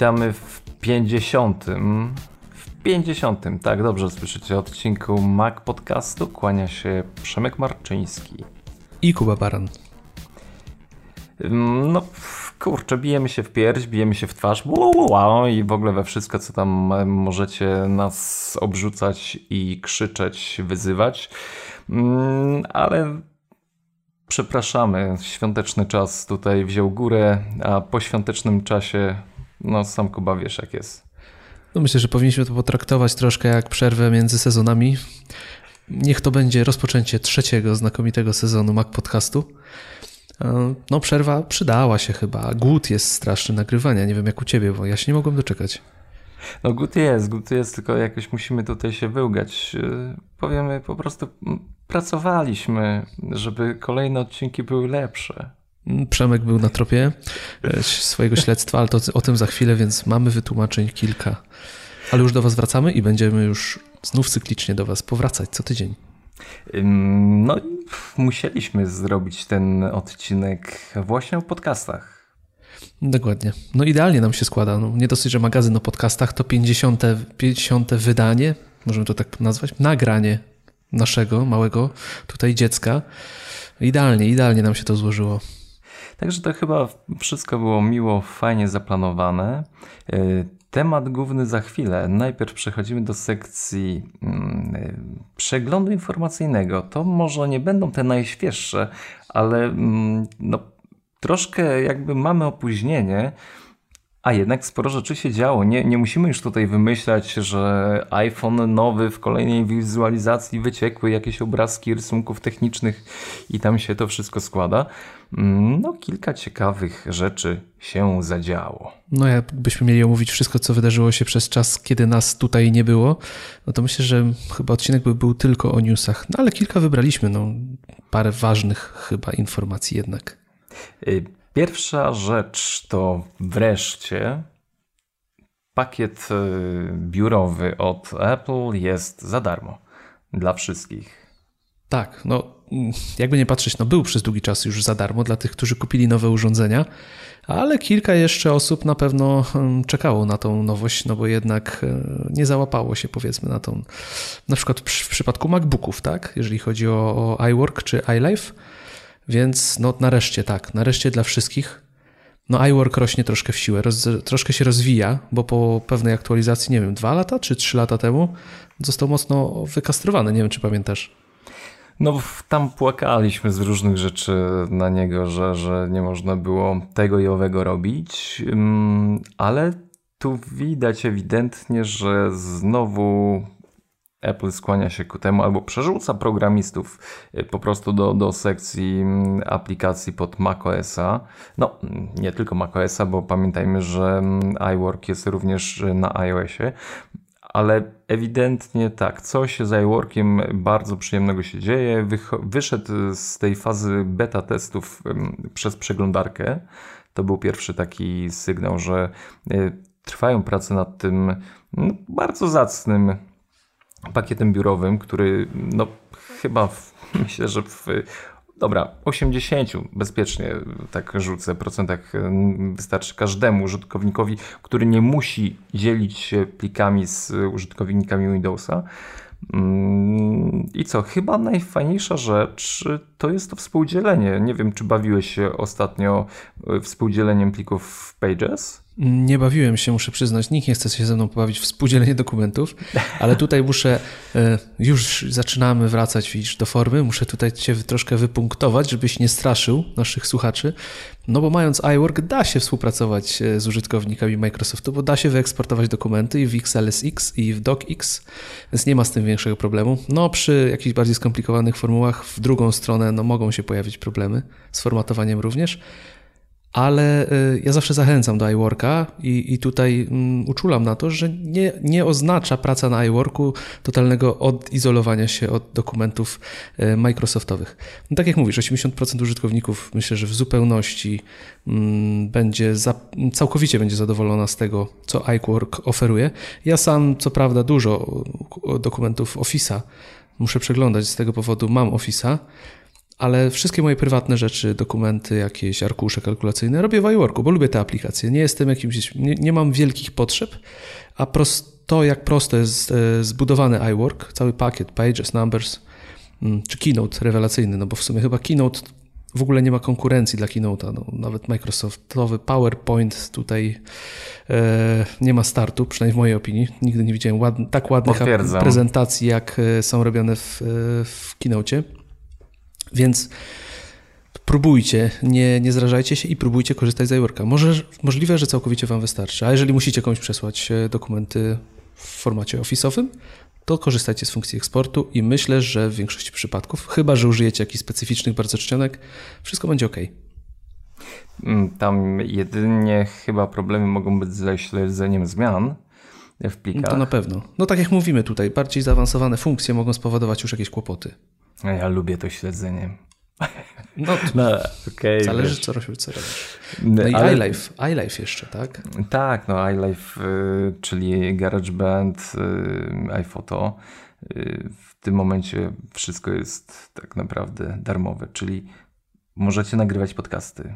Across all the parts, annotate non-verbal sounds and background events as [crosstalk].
Witamy w 50. W 50. Tak, dobrze słyszycie odcinku Mac Podcastu. Kłania się Przemek Marczyński. I Kuba Baran. No kurczę, bijemy się w pierś, bijemy się w twarz i w ogóle we wszystko, co tam możecie nas obrzucać i krzyczeć, wyzywać. Mm, ale przepraszamy, świąteczny czas tutaj wziął górę, a po świątecznym czasie, no sam Kuba wiesz jak jest. No myślę, że powinniśmy to potraktować troszkę jak przerwę między sezonami. Niech to będzie rozpoczęcie trzeciego znakomitego sezonu Mac Podcastu. No przerwa przydała się chyba. Głód jest straszny nagrywania. Nie wiem jak u ciebie, bo ja się nie mogłem doczekać. No głód jest, głód jest, tylko jakoś musimy tutaj się wyłgać. Y, powiemy po prostu pracowaliśmy, żeby kolejne odcinki były lepsze. Przemek był na tropie e, swojego śledztwa, ale to o tym za chwilę, więc mamy wytłumaczeń kilka. Ale już do Was wracamy i będziemy już znów cyklicznie do Was powracać co tydzień. No, musieliśmy zrobić ten odcinek właśnie o podcastach. Dokładnie. No idealnie nam się składa. No, nie dosyć, że magazyn o podcastach to 50, 50 wydanie, możemy to tak nazwać, nagranie naszego małego tutaj dziecka. Idealnie, idealnie nam się to złożyło. Także to chyba wszystko było miło, fajnie zaplanowane. E, temat główny za chwilę. Najpierw przechodzimy do sekcji mm, e, przeglądu informacyjnego. To może nie będą te najświeższe, ale mm, no, troszkę jakby mamy opóźnienie. A jednak sporo rzeczy się działo. Nie, nie musimy już tutaj wymyślać, że iPhone nowy w kolejnej wizualizacji wyciekły jakieś obrazki rysunków technicznych i tam się to wszystko składa. Mm, no, kilka ciekawych rzeczy się zadziało. No, jakbyśmy mieli omówić wszystko, co wydarzyło się przez czas, kiedy nas tutaj nie było, no to myślę, że chyba odcinek by był tylko o newsach. No, ale kilka wybraliśmy, no, parę ważnych chyba informacji jednak. Y, Pierwsza rzecz to wreszcie pakiet y, biurowy od Apple jest za darmo dla wszystkich. Tak, no jakby nie patrzeć, no był przez długi czas już za darmo dla tych, którzy kupili nowe urządzenia, ale kilka jeszcze osób na pewno hmm, czekało na tą nowość, no bo jednak e, nie załapało się powiedzmy na tą, na przykład w przypadku MacBooków, tak, jeżeli chodzi o, o iWork czy iLife, więc no nareszcie tak, nareszcie dla wszystkich. No iWork rośnie troszkę w siłę, roz, troszkę się rozwija, bo po pewnej aktualizacji, nie wiem, dwa lata czy trzy lata temu został mocno wykastrowany, nie wiem czy pamiętasz. No tam płakaliśmy z różnych rzeczy na niego, że, że nie można było tego i owego robić, mm, ale tu widać ewidentnie, że znowu Apple skłania się ku temu albo przerzuca programistów y, po prostu do, do sekcji mm, aplikacji pod macOSa. No, nie tylko macOSa, bo pamiętajmy, że mm, iWork jest również na iOSie, ale ewidentnie tak, coś z iWorkiem bardzo przyjemnego się dzieje. wyszedł z tej fazy beta testów przez przeglądarkę. To był pierwszy taki sygnał, że y, trwają prace nad tym no, bardzo zacnym pakietem biurowym, który no chyba w, [laughs] myślę, że w dobra, 80 bezpiecznie tak rzucę procentach wystarczy każdemu użytkownikowi, który nie musi dzielić się plikami z użytkownikami Windowsa. Mm, I co? Chyba najfajniejsza rzecz to jest to współdzielenie. Nie wiem, czy bawiłeś się ostatnio współdzieleniem plików w Pages? Nie bawiłem się, muszę przyznać. Nikt nie chce się ze mną pobawić w współdzielenie dokumentów, ale tutaj muszę, e, już zaczynamy wracać widzisz, do formy, muszę tutaj cię troszkę wypunktować, żebyś nie straszył naszych słuchaczy, no bo mając iWork da się współpracować e, z użytkownikami Microsoftu, bo da się wyeksportować dokumenty i w XLSX i w DocX, więc nie ma z tym większego problemu. No przy jakichś bardziej skomplikowanych formułach w drugą stronę no, mogą się pojawić problemy z formatowaniem również, ale y, ja zawsze zachęcam do iWorka i, i tutaj um, uczulam na to, że nie, nie oznacza praca na iWorku totalnego odizolowania się od dokumentów y, Microsoftowych. No, tak jak mówisz, 80% użytkowników myślę, że w zupełności um, będzie za, całkowicie będzie zadowolona z tego, co iWork oferuje. Ja sam, co prawda, dużo dokumentów Office'a muszę przeglądać, z tego powodu mam Office'a, ale wszystkie moje prywatne rzeczy, dokumenty, jakieś arkusze kalkulacyjne robię w iWorku, bo lubię te aplikacje. Nie jestem jakimś, nie, nie mam wielkich potrzeb, a prost, to jak prosto jest e, zbudowany iWork, cały pakiet, Pages, Numbers, mm, czy Keynote rewelacyjny, no bo w sumie chyba Keynote w ogóle nie ma konkurencji dla Keynote'a. No, nawet Microsoftowy PowerPoint tutaj e, nie ma startu, przynajmniej w mojej opinii. Nigdy nie widziałem ład, tak ładnych prezentacji, jak e, są robione w, e, w Keynote'cie. Więc próbujcie, nie, nie zrażajcie się i próbujcie korzystać z iWorka. Może, możliwe, że całkowicie Wam wystarczy. A jeżeli musicie komuś przesłać e, dokumenty w formacie office'owym, to korzystajcie z funkcji eksportu i myślę, że w większości przypadków, chyba że użyjecie jakichś specyficznych bardzo czcionek, wszystko będzie ok. Mm, tam jedynie chyba problemy mogą być ze śledzeniem zmian w plikach. To na pewno. No tak jak mówimy tutaj, bardziej zaawansowane funkcje mogą spowodować już jakieś kłopoty. Ja lubię to śledzenie. No, [laughs] no okay, zależy co, co robisz. No i Ale... iLife, iLife jeszcze, tak? Tak, no iLife, y, czyli GarageBand, y, iPhoto. Y, w tym momencie wszystko jest tak naprawdę darmowe, czyli możecie nagrywać podcasty.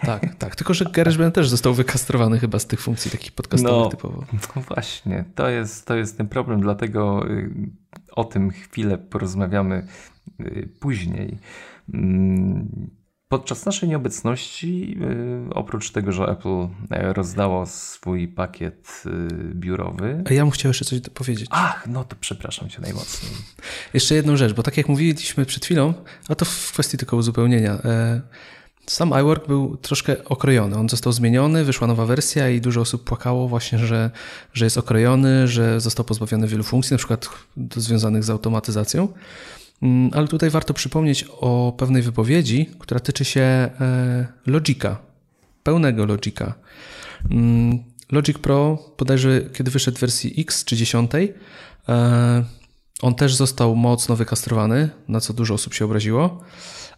Tak, tak. Tylko, że GarageBand też został wykastrowany chyba z tych funkcji takich podcastowych no, typowo. [laughs] No właśnie, to jest, to jest ten problem, dlatego o tym chwilę porozmawiamy Y, później. Mm, podczas naszej nieobecności, y, oprócz tego, że Apple rozdało swój pakiet y, biurowy. A ja bym chciał jeszcze coś powiedzieć. Ach, no to przepraszam cię najmocniej. Jeszcze jedną rzecz, bo tak jak mówiliśmy przed chwilą, a to w kwestii tylko uzupełnienia. E, sam iWork był troszkę okrojony. On został zmieniony, wyszła nowa wersja i dużo osób płakało właśnie, że, że jest okrojony, że został pozbawiony wielu funkcji, na przykład związanych z automatyzacją. Mm, ale tutaj warto przypomnieć o pewnej wypowiedzi, która tyczy się e, Logica, pełnego Logica. Mm, Logic Pro, bodajże kiedy wyszedł w wersji X czy 10, e, on też został mocno wykastrowany, na co dużo osób się obraziło,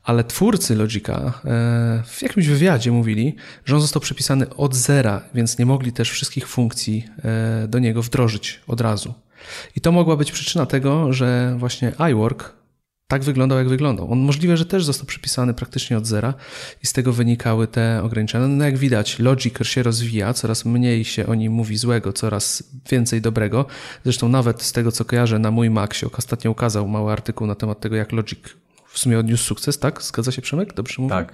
ale twórcy Logica e, w jakimś wywiadzie mówili, że on został przepisany od zera, więc nie mogli też wszystkich funkcji do niego wdrożyć od razu. I to mogła być przyczyna tego, że właśnie iWork tak wyglądał, jak wyglądał. On możliwe, że też został przypisany praktycznie od zera i z tego wynikały te ograniczenia. No jak widać, Logic się rozwija, coraz mniej się o nim mówi złego, coraz więcej dobrego. Zresztą nawet z tego, co kojarzę, na mój Mac się ostatnio ukazał mały artykuł na temat tego, jak Logic w sumie odniósł sukces, tak? Zgadza się Przemek? Dobrze mówię? Tak.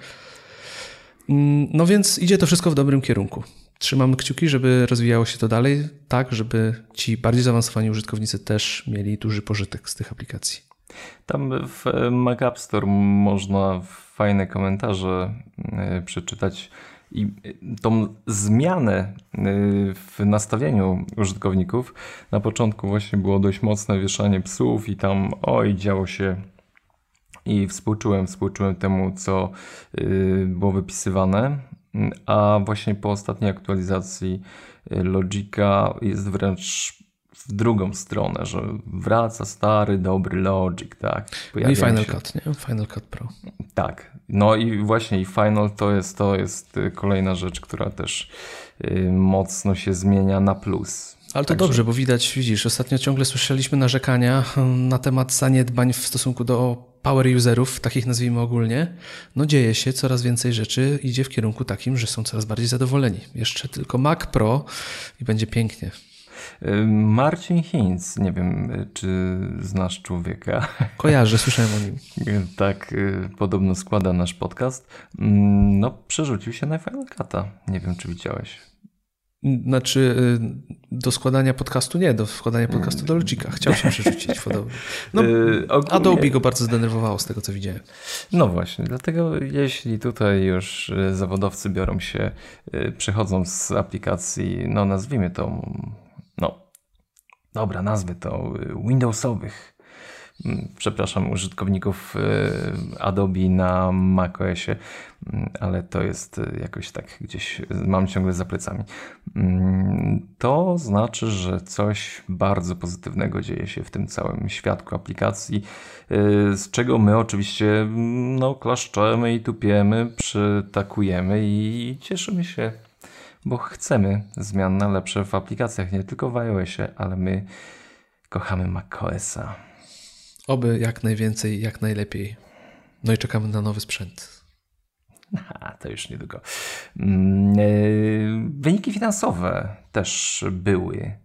Mm, no więc idzie to wszystko w dobrym kierunku. Trzymamy kciuki, żeby rozwijało się to dalej, tak, żeby ci bardziej zaawansowani użytkownicy też mieli duży pożytek z tych aplikacji. Tam w Mac App Store można fajne komentarze e, przeczytać i tą zmianę e, w nastawieniu użytkowników na początku właśnie było dość mocne wieszanie psów i tam oj działo się i współczułem, współczułem temu co e, było wypisywane a właśnie po ostatniej aktualizacji Logica jest wręcz w drugą stronę, że wraca stary, dobry Logic, tak. no i Final się... Cut, nie? Final Cut Pro. Tak. No i właśnie i Final to jest, to jest y, kolejna rzecz, która też y, mocno się zmienia na plus. Ale to Także... dobrze, bo widać, widzisz, ostatnio ciągle słyszeliśmy narzekania hmm, na temat zaniedbań w stosunku do power userów, takich nazwijmy ogólnie. No dzieje się, coraz więcej rzeczy idzie w kierunku takim, że są coraz bardziej zadowoleni. Jeszcze tylko Mac Pro i będzie pięknie. Marcin Hinz, nie wiem, czy znasz człowieka. [laughs] Kojarzę, słyszałem o nim. tak, y, podobno składa nasz podcast. Mm, no, przerzucił się na Final Cut'a. Nie wiem, czy widziałeś. Znaczy, y, do składania podcastu nie, do składania podcastu do Logica. Chciał się przerzucić podobno. [laughs] No, yy, ogólnie... Adobe go bardzo zdenerwowało z tego, co widziałem. No właśnie, dlatego jeśli tutaj już zawodowcy biorą się, przechodzą z aplikacji, no nazwijmy to no, dobra, nazwy to y, Windowsowych. Mm, przepraszam, użytkowników y, Adobe na macOSie, mm, ale to jest y, jakoś tak gdzieś mam ciągle za plecami. Mm, to znaczy, że coś bardzo pozytywnego dzieje się w tym całym świadku aplikacji, z czego my oczywiście no, klaszczemy i tupiemy, przytakujemy i cieszymy się bo chcemy zmian na lepsze w aplikacjach, nie tylko w iOSie, ale my kochamy macOSa. Oby jak najwięcej, jak najlepiej. No i czekamy na nowy sprzęt. A, to już niedługo. Mm, e, wyniki finansowe też były.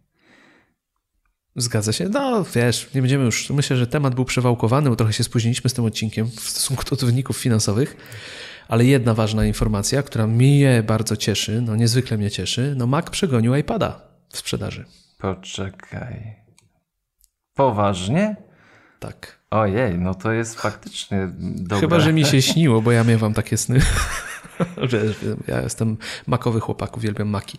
Zgadza się. No wiesz, nie będziemy już. Myślę, że temat był przewałkowany, bo trochę się spóźniliśmy z tym odcinkiem w stosunku do wyników finansowych. Ale jedna ważna informacja, która mnie bardzo cieszy, no niezwykle mnie cieszy, no Mac przegonił iPada w sprzedaży. Poczekaj. Poważnie? Tak. Ojej, no to jest faktycznie dobre. Chyba, że mi się [laughs] śniło, bo ja miewam takie sny. [laughs] że ja jestem makowy chłopak, uwielbiam maki.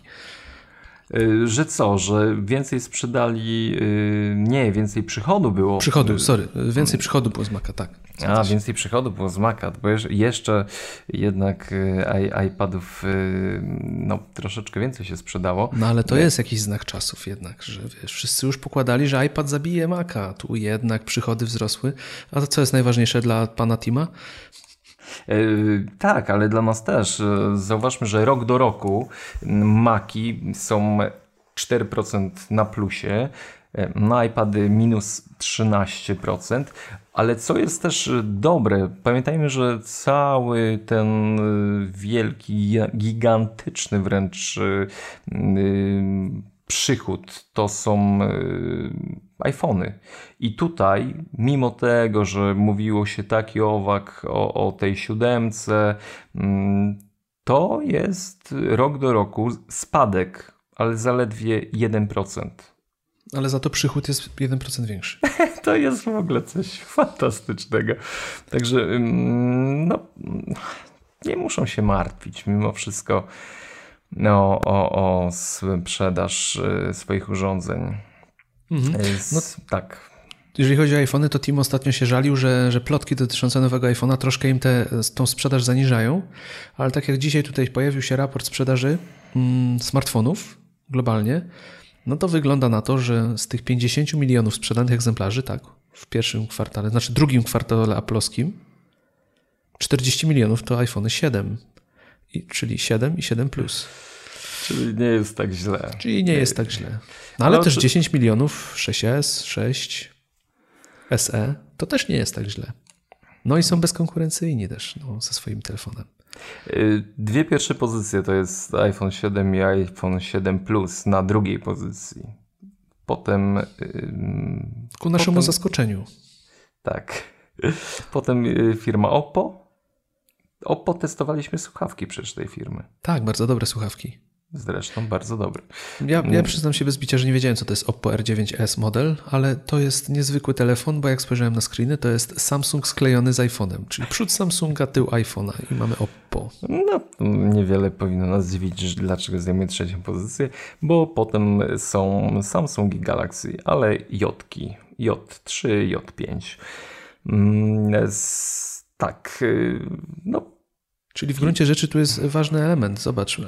Y, że co, że więcej sprzedali, y, nie, więcej przychodu było. Przychodu, sorry, więcej przychodu było z Maca, tak. A, więcej przychodu było z Maca, bo jeszcze jednak y, iPadów no, troszeczkę więcej się sprzedało. No ale to jest jakiś znak czasów jednak, że wiesz, wszyscy już pokładali, że iPad zabije Maca, tu jednak przychody wzrosły. A to co jest najważniejsze dla pana Tima? Yy, tak, ale dla nas też. Yy, zauważmy, że rok do roku Maki są 4% na plusie, yy, na iPady minus 13%, ale co jest też dobre, pamiętajmy, że cały ten wielki, gigantyczny wręcz przychód to są iPhony. I tutaj, mimo tego, że mówiło się tak i owak o, o tej siódemce, mm, to jest rok do roku spadek, ale zaledwie 1%. Ale za to przychód jest 1% większy. [laughs] to jest w ogóle coś fantastycznego. Także mm, no, nie muszą się martwić mimo wszystko no, o, o sprzedaż y, swoich urządzeń. Mhm. No, tak. Jeżeli chodzi o iPhony, to Tim ostatnio się żalił, że, że plotki dotyczące nowego iPhone'a troszkę im tę tą sprzedaż zaniżają, ale tak jak dzisiaj tutaj pojawił się raport sprzedaży mm, smartfonów globalnie, no to wygląda na to, że z tych 50 milionów sprzedanych egzemplarzy, tak, w pierwszym kwartale, znaczy drugim kwartale aploskim, 40 milionów to iPhone 7, i, czyli 7 i 7 plus. Czyli nie jest tak źle. Czyli nie jest tak źle. No ale no, też 10 milionów 6S, 6 SE to też nie jest tak źle. No i są bezkonkurencyjni też no, ze swoim telefonem. Y, dwie pierwsze pozycje to jest iPhone 7 i iPhone 7 Plus na drugiej pozycji. Potem. Ku naszemu potem, zaskoczeniu. Tak. [laughs] Potem y, firma Oppo. Oppo testowaliśmy słuchawki przecież tej firmy. Tak, bardzo dobre słuchawki. Zresztą bardzo dobry. Ja, ja przyznam się bez bicia, że nie wiedziałem, co to jest Oppo R9S model, ale to jest niezwykły telefon, bo jak spojrzałem na screeny, to jest Samsung sklejony z iPhone'em, czyli przód Samsunga, tył iPhone'a i mamy Oppo. No, niewiele powinno nas dziwić, dlaczego zajmuje trzecią pozycję, bo potem są Samsung i Galaxy, ale Jotki, J3, J5. Mm, tak, y, no Czyli w gruncie rzeczy tu jest ważny element. Zobacz, e,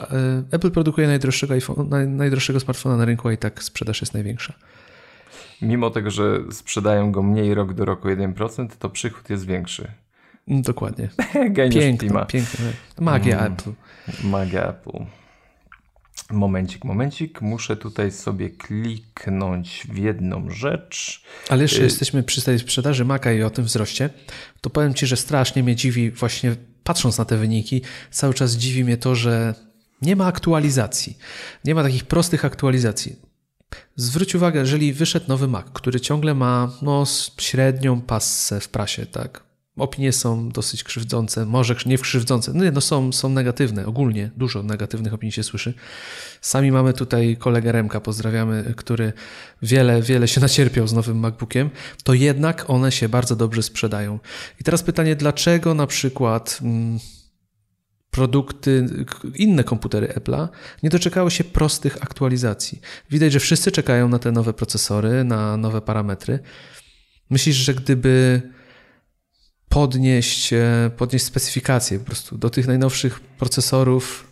Apple produkuje najdroższego, iPhone, najdroższego smartfona na rynku, a i tak sprzedaż jest największa. Mimo tego, że sprzedają go mniej rok do roku 1%, to przychód jest większy. Mm, dokładnie. [laughs] piękna, piękna. Magia mm, Apple. Magia Apple. Momencik, momencik. Muszę tutaj sobie kliknąć w jedną rzecz. Ale jeszcze y jesteśmy przy tej sprzedaży Maca i o tym wzroście. To powiem Ci, że strasznie mnie dziwi właśnie patrząc na te wyniki, cały czas dziwi mnie to, że nie ma aktualizacji. Nie ma takich prostych aktualizacji. Zwróć uwagę, jeżeli wyszedł nowy Mac, który ciągle ma no, średnią passę w prasie, tak? Opinie są dosyć krzywdzące, może nie krzywdzące, no, nie, no są, są negatywne, ogólnie dużo negatywnych opinii się słyszy. Sami mamy tutaj kolegę Remka, pozdrawiamy, który wiele, wiele się [laughs] nacierpiał z nowym MacBookiem, to jednak one się bardzo dobrze sprzedają. I teraz pytanie, dlaczego na przykład mm, produkty, inne komputery Apple'a nie doczekały się prostych aktualizacji? Widać, że wszyscy czekają na te nowe procesory, na nowe parametry. Myślisz, że gdyby podnieść, e, podnieść specyfikacje po prostu do tych najnowszych procesorów,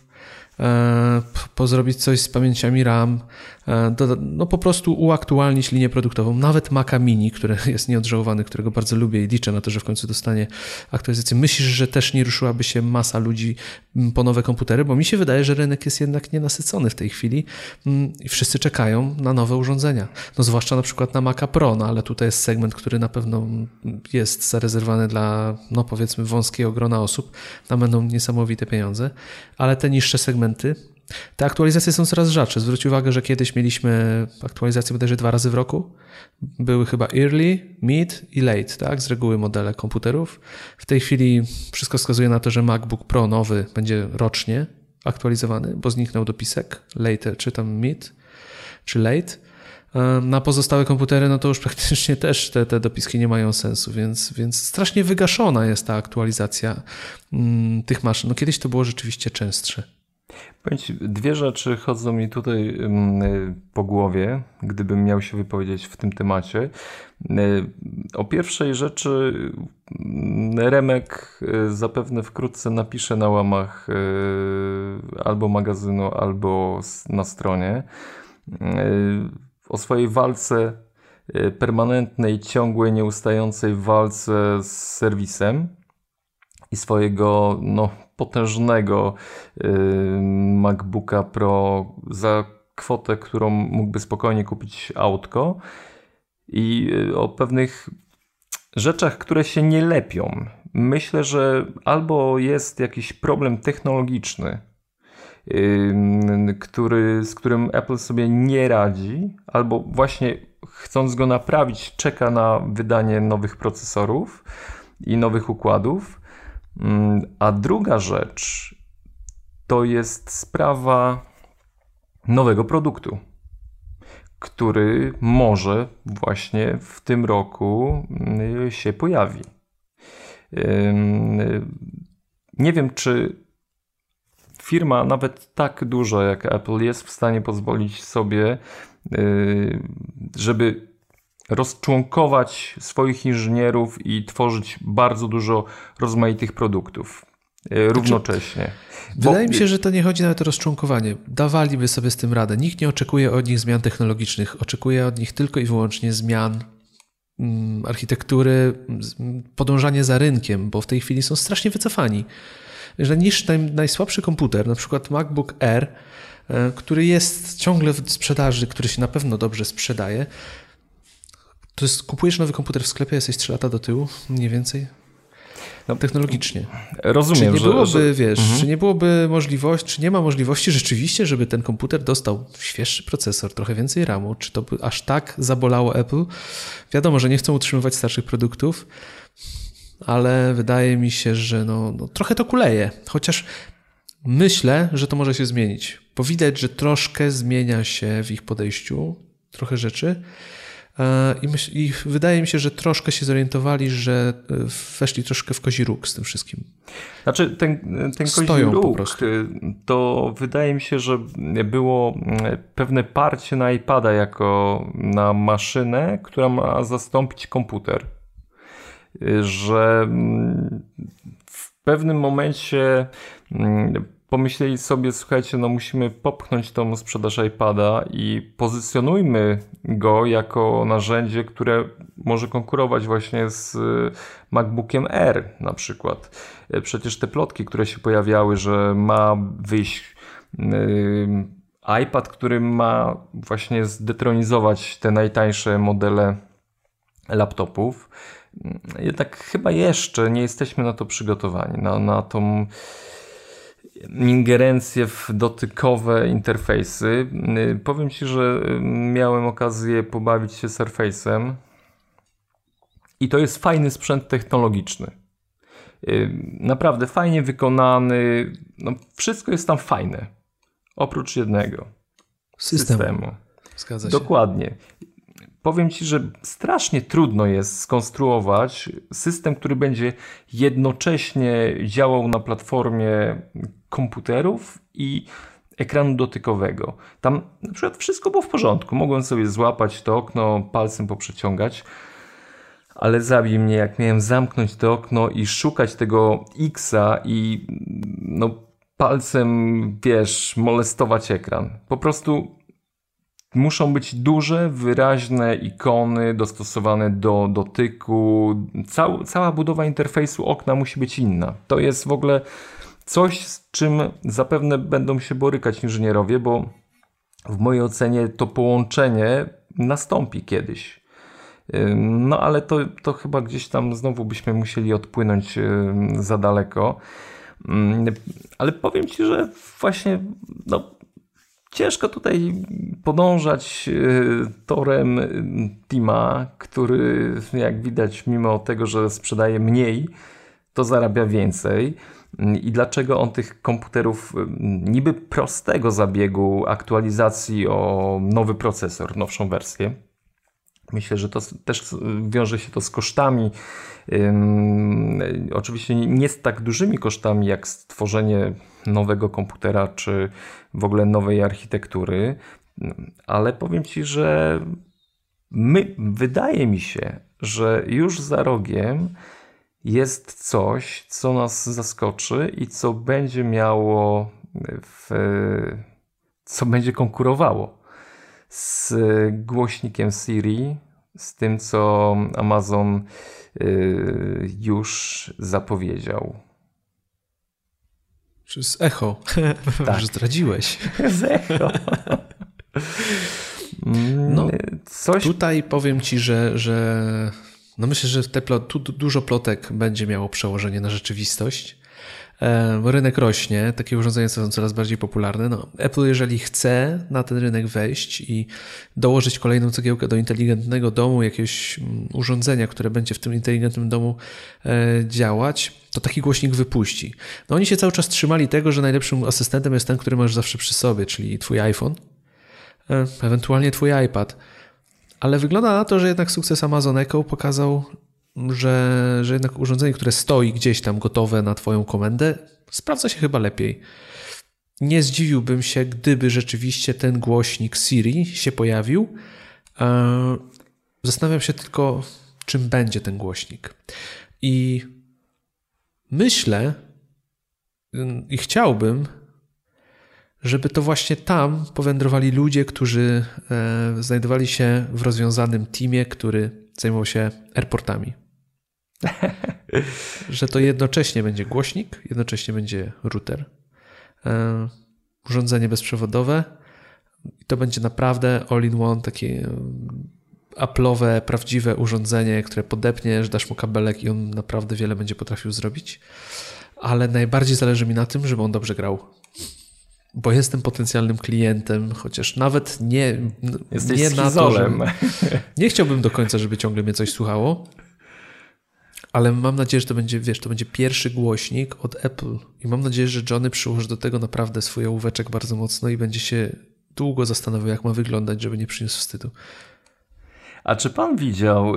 e, pozrobić coś z pamięciami RAM, e, no po prostu uaktualnić linię produktową. Nawet Maca Mini, który [laughs] jest nieodżałowany, którego bardzo lubię i liczę na to, że w końcu dostanie aktualizację. Myślisz, że też nie ruszyłaby się masa ludzi po nowe komputery? Bo mi się wydaje, że rynek jest jednak nienasycony w tej chwili i wszyscy czekają na nowe urządzenia. No zwłaszcza na przykład na Maca Pro, no ale tutaj jest segment, który na pewno jest zarezerwowany dla, no powiedzmy, wąskiego grona osób. Tam będą niesamowite pieniądze, ale te niższe segmenty te aktualizacje są coraz rzadsze. Zwróć uwagę, że kiedyś mieliśmy aktualizacje bodajże dwa razy w roku. Były chyba early, mid i late, tak? Z reguły modele komputerów. W tej chwili wszystko wskazuje na to, że MacBook Pro nowy będzie rocznie aktualizowany, bo zniknął dopisek late czy tam mid czy late. Na pozostałe komputery, no to już [laughs] praktycznie też te, te dopiski nie mają sensu, więc, więc strasznie wygaszona jest ta aktualizacja mm, tych maszyn. No kiedyś to było rzeczywiście częstsze. Ci, dwie rzeczy chodzą mi tutaj mm, po głowie, gdybym miał się wypowiedzieć w tym temacie. O pierwszej rzeczy mm, Remek y, zapewne wkrótce napisze na łamach albo magazynu, albo na stronie o swojej walce, e, permanentnej, ciągłej, nieustającej walce z serwisem i swojego no, potężnego yy, MacBooka Pro za kwotę, którą mógłby spokojnie kupić autko i yy, o pewnych rzeczach, które się nie lepią. Myślę, że albo jest jakiś problem technologiczny, który, z którym Apple sobie nie radzi, albo właśnie chcąc go naprawić, czeka na wydanie nowych procesorów i nowych układów. A druga rzecz to jest sprawa nowego produktu, który może właśnie w tym roku się pojawi. Nie wiem, czy firma nawet tak duża jak Apple jest w stanie pozwolić sobie, y, żeby rozczłonkować swoich inżynierów i tworzyć bardzo dużo rozmaitych produktów y, znaczy, równocześnie. Wydaje Bo... mi się, że to nie chodzi nawet o rozczłonkowanie. Dawaliby sobie z tym radę. Nikt nie oczekuje od nich zmian technologicznych. Oczekuje od nich tylko i wyłącznie zmian mm, architektury, podążanie za rynkiem, bo w tej chwili są strasznie wycofani że niż naj, najsłabszy komputer, na przykład MacBook Air, e, który jest ciągle w sprzedaży, który się na pewno dobrze sprzedaje, to jest, kupujesz nowy komputer w sklepie, jesteś 3 lata do tyłu, mniej więcej, no, technologicznie. Rozumiem, czy nie byłoby, że, wiesz, mhm. czy nie byłoby możliwości, czy nie ma możliwości rzeczywiście, żeby ten komputer dostał świeższy procesor, trochę więcej RAMu, czy to by aż tak zabolało Apple? Wiadomo, że nie chcą utrzymywać starszych produktów, ale wydaje mi się, że no, no, trochę to kuleje. Chociaż myślę, że to może się zmienić, bo widać, że troszkę zmienia się w ich podejściu, trochę rzeczy. E, I, myśl, I, wydaje mi się, że troszkę się zorientowali, że e, weszli troszkę w kozi róg z tym wszystkim. Znaczy, ten, ten kozi róg, to wydaje mi się, że było pewne parcie na iPada jako na maszynę, która ma zastąpić komputer że mm, w pewnym momencie mm, pomyśleli sobie, słuchajcie, no musimy popchnąć tą sprzedaż iPada i pozycjonujmy go jako narzędzie, które może konkurować właśnie z y, MacBookiem R na przykład. Y, przecież te plotki, które się pojawiały, że ma wyjść y, iPad, który ma właśnie zdetronizować te najtańsze modele laptopów, jednak chyba jeszcze nie jesteśmy na to przygotowani, na, na tą ingerencję w dotykowe interfejsy. Powiem Ci, że miałem okazję pobawić się Surface'em i to jest fajny sprzęt technologiczny. Naprawdę fajnie wykonany, no, wszystko jest tam fajne, oprócz jednego systemu. systemu. Zgadza się. Dokładnie powiem Ci, że strasznie trudno jest skonstruować system, który będzie jednocześnie działał na platformie komputerów i ekranu dotykowego. Tam na przykład wszystko było w porządku. Mogłem sobie złapać to okno, palcem poprzeciągać, ale zabij mnie, jak miałem zamknąć to okno i szukać tego Xa i no, palcem, wiesz, molestować ekran. Po prostu muszą być duże, wyraźne ikony dostosowane do dotyku. Cał, cała budowa interfejsu okna musi być inna. To jest w ogóle coś, z czym zapewne będą się borykać inżynierowie, bo w mojej ocenie to połączenie nastąpi kiedyś. No ale to, to chyba gdzieś tam znowu byśmy musieli odpłynąć za daleko. Ale powiem Ci, że właśnie no, ciężko tutaj podążać torem Tima, który jak widać mimo tego, że sprzedaje mniej, to zarabia więcej. I dlaczego on tych komputerów niby prostego zabiegu aktualizacji o nowy procesor, nowszą wersję, Myślę, że to też wiąże się to z kosztami. oczywiście nie z tak dużymi kosztami jak stworzenie nowego komputera czy w ogóle nowej architektury, ale powiem Ci, że my, wydaje mi się, że już za rogiem jest coś, co nas zaskoczy i co będzie miało, w, co będzie konkurowało z głośnikiem Siri, z tym, co Amazon y, już zapowiedział. Czy z Echo? [laughs] Tak. Że zdradziłeś. z Echo. No, coś... Tutaj powiem ci, że, że no myślę, że te plot, tu dużo plotek będzie miało przełożenie na rzeczywistość. E, rynek rośnie, takie urządzenia są coraz bardziej popularne. No, Apple, jeżeli chce na ten rynek wejść i dołożyć kolejną cegiełkę do inteligentnego domu, jakiegoś mm, urządzenia, które będzie w tym inteligentnym domu e, działać, to taki głośnik wypuści. No oni się cały czas trzymali tego, że najlepszym asystentem jest ten, który masz zawsze przy sobie, czyli twój iPhone, e, ewentualnie twój iPad. Ale wygląda na to, że jednak sukces Amazon Echo pokazał, że, że jednak urządzenie, które stoi gdzieś tam gotowe na Twoją komendę, sprawdza się chyba lepiej. Nie zdziwiłbym się, gdyby rzeczywiście ten głośnik Siri się pojawił. E, zastanawiam się tylko, czym będzie ten głośnik. I myślę i chciałbym, żeby to właśnie tam powędrowali ludzie, którzy e, znajdowali się w rozwiązanym teamie, który zajmował się airportami. Że to jednocześnie będzie głośnik, jednocześnie będzie router, e, urządzenie bezprzewodowe i to będzie naprawdę all-in-one, takie Apple'owe, prawdziwe urządzenie, które podepniesz, dasz mu kabelek i on naprawdę wiele będzie potrafił zrobić. Ale najbardziej zależy mi na tym, żeby on dobrze grał. Bo jestem potencjalnym klientem, chociaż nawet nie, Jesteś nie na to, że, Nie chciałbym do końca, żeby ciągle mnie coś słuchało, ale mam nadzieję, że to będzie, wiesz, to będzie pierwszy głośnik od Apple i mam nadzieję, że Johnny przyłoży do tego naprawdę swój ołóweczek bardzo mocno i będzie się długo zastanawiał, jak ma wyglądać, żeby nie przyniósł wstydu. A czy pan widział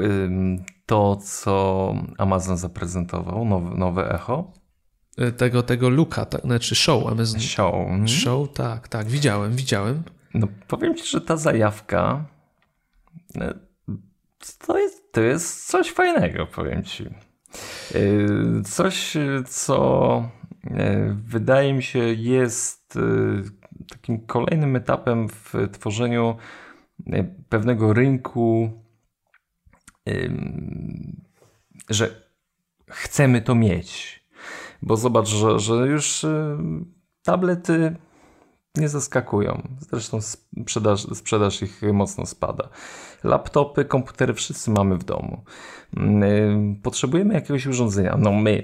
to, co Amazon zaprezentował, nowe, nowe Echo? Y, tego, tego Luka, tak, znaczy show Amazon. Show. Mhm. Show, tak, tak, widziałem, widziałem. No powiem ci, że ta zajawka y, to jest, to jest coś fajnego, powiem ci. Y, coś, co wydaje mi się jest takim kolejnym etapem w tworzeniu pewnego rynku, że chcemy to mieć. Bo zobacz, że, że już tablety nie zaskakują. Zresztą sprzedaż, sprzedaż ich mocno spada. Laptopy, komputery wszyscy mamy w domu. Potrzebujemy jakiegoś urządzenia. No my,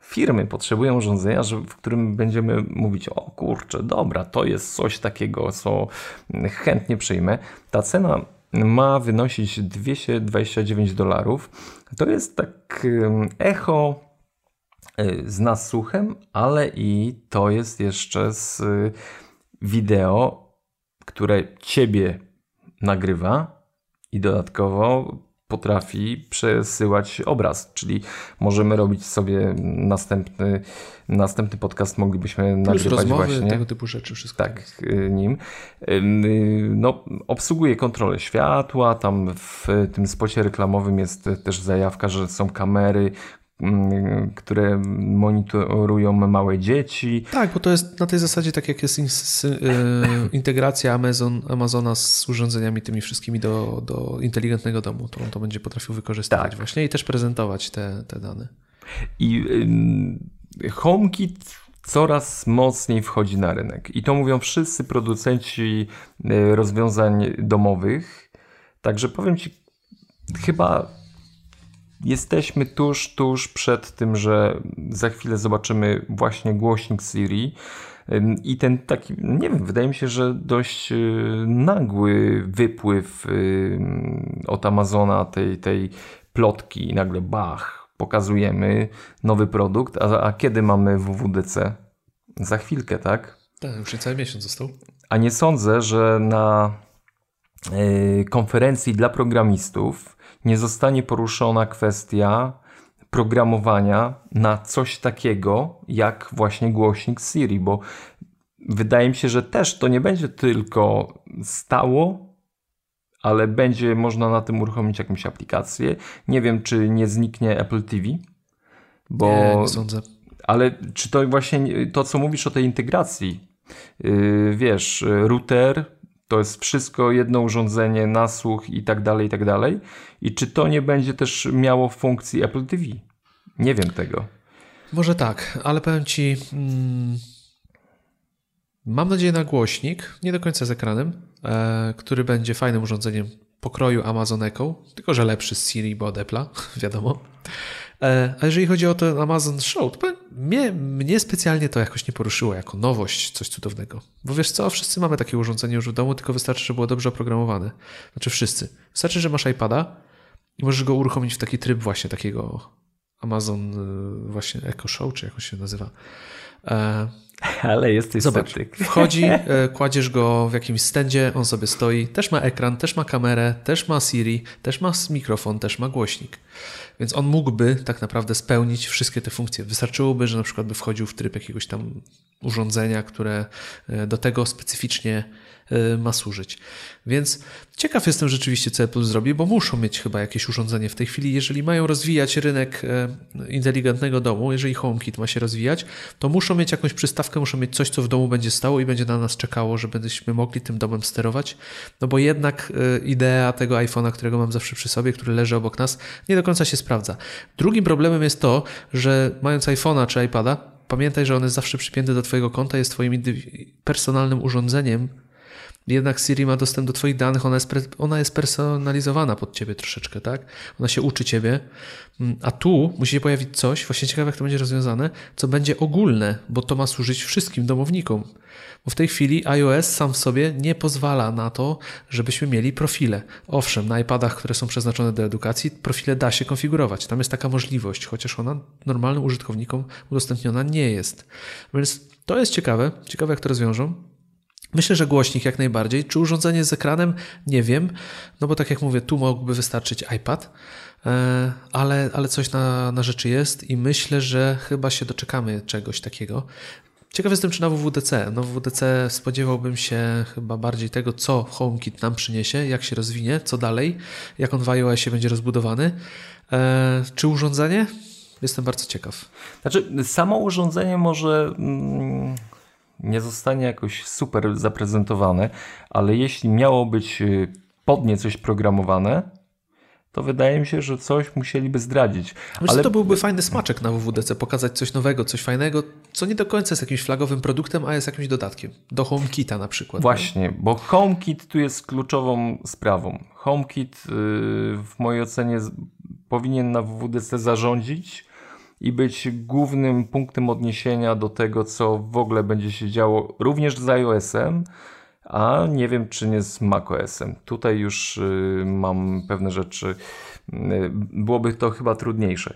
firmy potrzebują urządzenia, w którym będziemy mówić, o kurczę, dobra, to jest coś takiego, co chętnie przyjmę. Ta cena ma wynosić 229 dolarów. To jest tak echo y, z nasłuchem, ale i to jest jeszcze z wideo, które ciebie nagrywa i dodatkowo potrafi przesyłać obraz, czyli możemy robić sobie następny, następny podcast, moglibyśmy Plus nagrywać rozmowy, właśnie. tego typu rzeczy, wszystko. Tak, y, nim. No, obsługuje kontrolę światła, tam w tym spocie reklamowym jest też zajawka, że są kamery, które monitorują małe dzieci. Tak, bo to jest na tej zasadzie tak jak jest e, [laughs] integracja Amazon, Amazona z urządzeniami tymi wszystkimi do, do inteligentnego domu, to on to będzie potrafił wykorzystywać tak. właśnie i też prezentować te, te dane. I HomeKit coraz mocniej wchodzi na rynek. I to mówią wszyscy producenci e, rozwiązań domowych. Także powiem Ci, chyba jesteśmy tuż, tuż przed tym, że za chwilę zobaczymy właśnie głośnik Siri. I ten taki, nie wiem, wydaje mi się, że dość e, nagły wypływ od Amazona tej, tej plotki i nagle bach, pokazujemy nowy produkt, a, a kiedy mamy WWDC? Za chwilkę, tak? Tak, już cały miesiąc został. A nie sądzę, że na y, konferencji dla programistów nie zostanie poruszona kwestia programowania na coś takiego jak właśnie głośnik Siri, bo wydaje mi się, że też to nie będzie tylko stało ale będzie można na tym uruchomić jakąś aplikację. Nie wiem, czy nie zniknie Apple TV. Bo... Nie, nie sądzę. Ale czy to właśnie to, co mówisz o tej integracji? Yy, wiesz, router to jest wszystko jedno urządzenie, nasłuch i tak dalej, i tak dalej. I czy to nie będzie też miało funkcji Apple TV? Nie wiem tego. Może tak, ale powiem ci. Mm, mam nadzieję na głośnik, nie do końca z ekranem, E, który będzie fajnym urządzeniem pokroju Amazon Echo, tylko że lepszy z Siri, bo od Apple'a, [laughs] wiadomo. E, a jeżeli chodzi o ten Amazon Show, to mnie, mnie specjalnie to jakoś nie poruszyło jako nowość, coś cudownego. Bo wiesz co, wszyscy mamy takie urządzenie już w domu, tylko wystarczy, żeby było dobrze oprogramowane. Znaczy wszyscy. Wystarczy, że masz iPada i możesz go uruchomić w taki tryb właśnie takiego Amazon y, właśnie Echo Show, czy jak on się nazywa. [laughs] Ale jesteś Zobacz, sceptyk. [laughs] wchodzi, e, kładziesz go w jakimś stędzie, on sobie stoi, też ma ekran, też ma kamerę, też ma Siri, też ma mikrofon, też ma głośnik. Więc on mógłby tak naprawdę spełnić wszystkie te funkcje. Wystarczyłoby, że na przykład by wchodził w tryb jakiegoś tam urządzenia, które e, do tego specyficznie ma służyć. Więc ciekaw jestem rzeczywiście, co Apple zrobi, bo muszą mieć chyba jakieś urządzenie w tej chwili. Jeżeli mają rozwijać rynek y, inteligentnego domu, jeżeli HomeKit ma się rozwijać, to muszą mieć jakąś przystawkę, muszą mieć coś, co w domu będzie stało i będzie na nas czekało, żebyśmy mogli tym domem sterować. No bo jednak y, idea tego iPhone'a, którego mam zawsze przy sobie, który leży obok nas, nie do końca się sprawdza. Drugim problemem jest to, że mając iPhone'a czy iPada, pamiętaj, że on jest zawsze przypięty do Twojego konta, jest Twoim personalnym urządzeniem, jednak Siri ma dostęp do Twoich danych, ona jest, ona jest personalizowana pod Ciebie troszeczkę, tak? Ona się uczy Ciebie, mm, a tu musi się pojawić coś, właśnie ciekawe jak to będzie rozwiązane, co będzie ogólne, bo to ma służyć wszystkim domownikom. Bo w tej chwili iOS sam w sobie nie pozwala na to, żebyśmy mieli profile. Owszem, na iPadach, które są przeznaczone do edukacji, profile da się konfigurować. Tam jest taka możliwość, chociaż ona normalnym użytkownikom udostępniona nie jest. Więc to jest ciekawe, ciekawe jak to rozwiążą. Myślę, że głośnik jak najbardziej. Czy urządzenie z ekranem? Nie wiem, no bo tak jak mówię, tu mógłby wystarczyć iPad, e, ale, ale coś na, na rzeczy jest i myślę, że chyba się doczekamy czegoś takiego. Ciekaw jestem, czy na WWDC. No WWDC spodziewałbym się chyba bardziej tego, co HomeKit nam przyniesie, jak się rozwinie, co dalej, jak on w iOSie będzie rozbudowany. E, czy urządzenie? Jestem bardzo ciekaw. Znaczy, samo urządzenie może... Mm nie zostanie jakoś super zaprezentowane, ale jeśli miało być y, pod nie coś programowane, to wydaje mi się, że coś musieliby zdradzić. Myślę, ale to byłby fajny smaczek na WWDC, pokazać coś nowego, coś fajnego, co nie do końca jest jakimś flagowym produktem, a jest jakimś dodatkiem. Do HomeKita na przykład. Właśnie, nie? bo HomeKit tu jest kluczową sprawą. HomeKit y, w mojej ocenie powinien na WWDC zarządzić i być głównym punktem odniesienia do tego, co w ogóle będzie się działo również z iOS-em, a nie wiem, czy nie z macOS-em. Tutaj już y, mam pewne rzeczy, y, byłoby to chyba trudniejsze.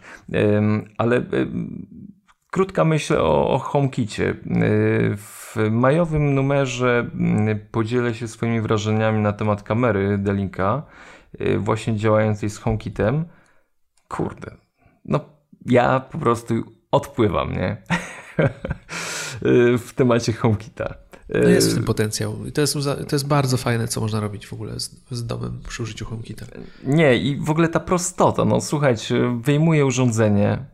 ale y, krótka myśl o, o HomeKicie. W majowym numerze podzielę się swoimi wrażeniami na temat kamery Delinka, właśnie działającej z HomeKitem. Kurde, no ja po prostu odpływam, nie? [laughs] w temacie HomeKita. No jest w tym potencjał. I to jest, to jest bardzo fajne, co można robić w ogóle z, z domem przy użyciu HomeKita. Nie, i w ogóle ta prostota. No słuchajcie, wyjmuję urządzenie,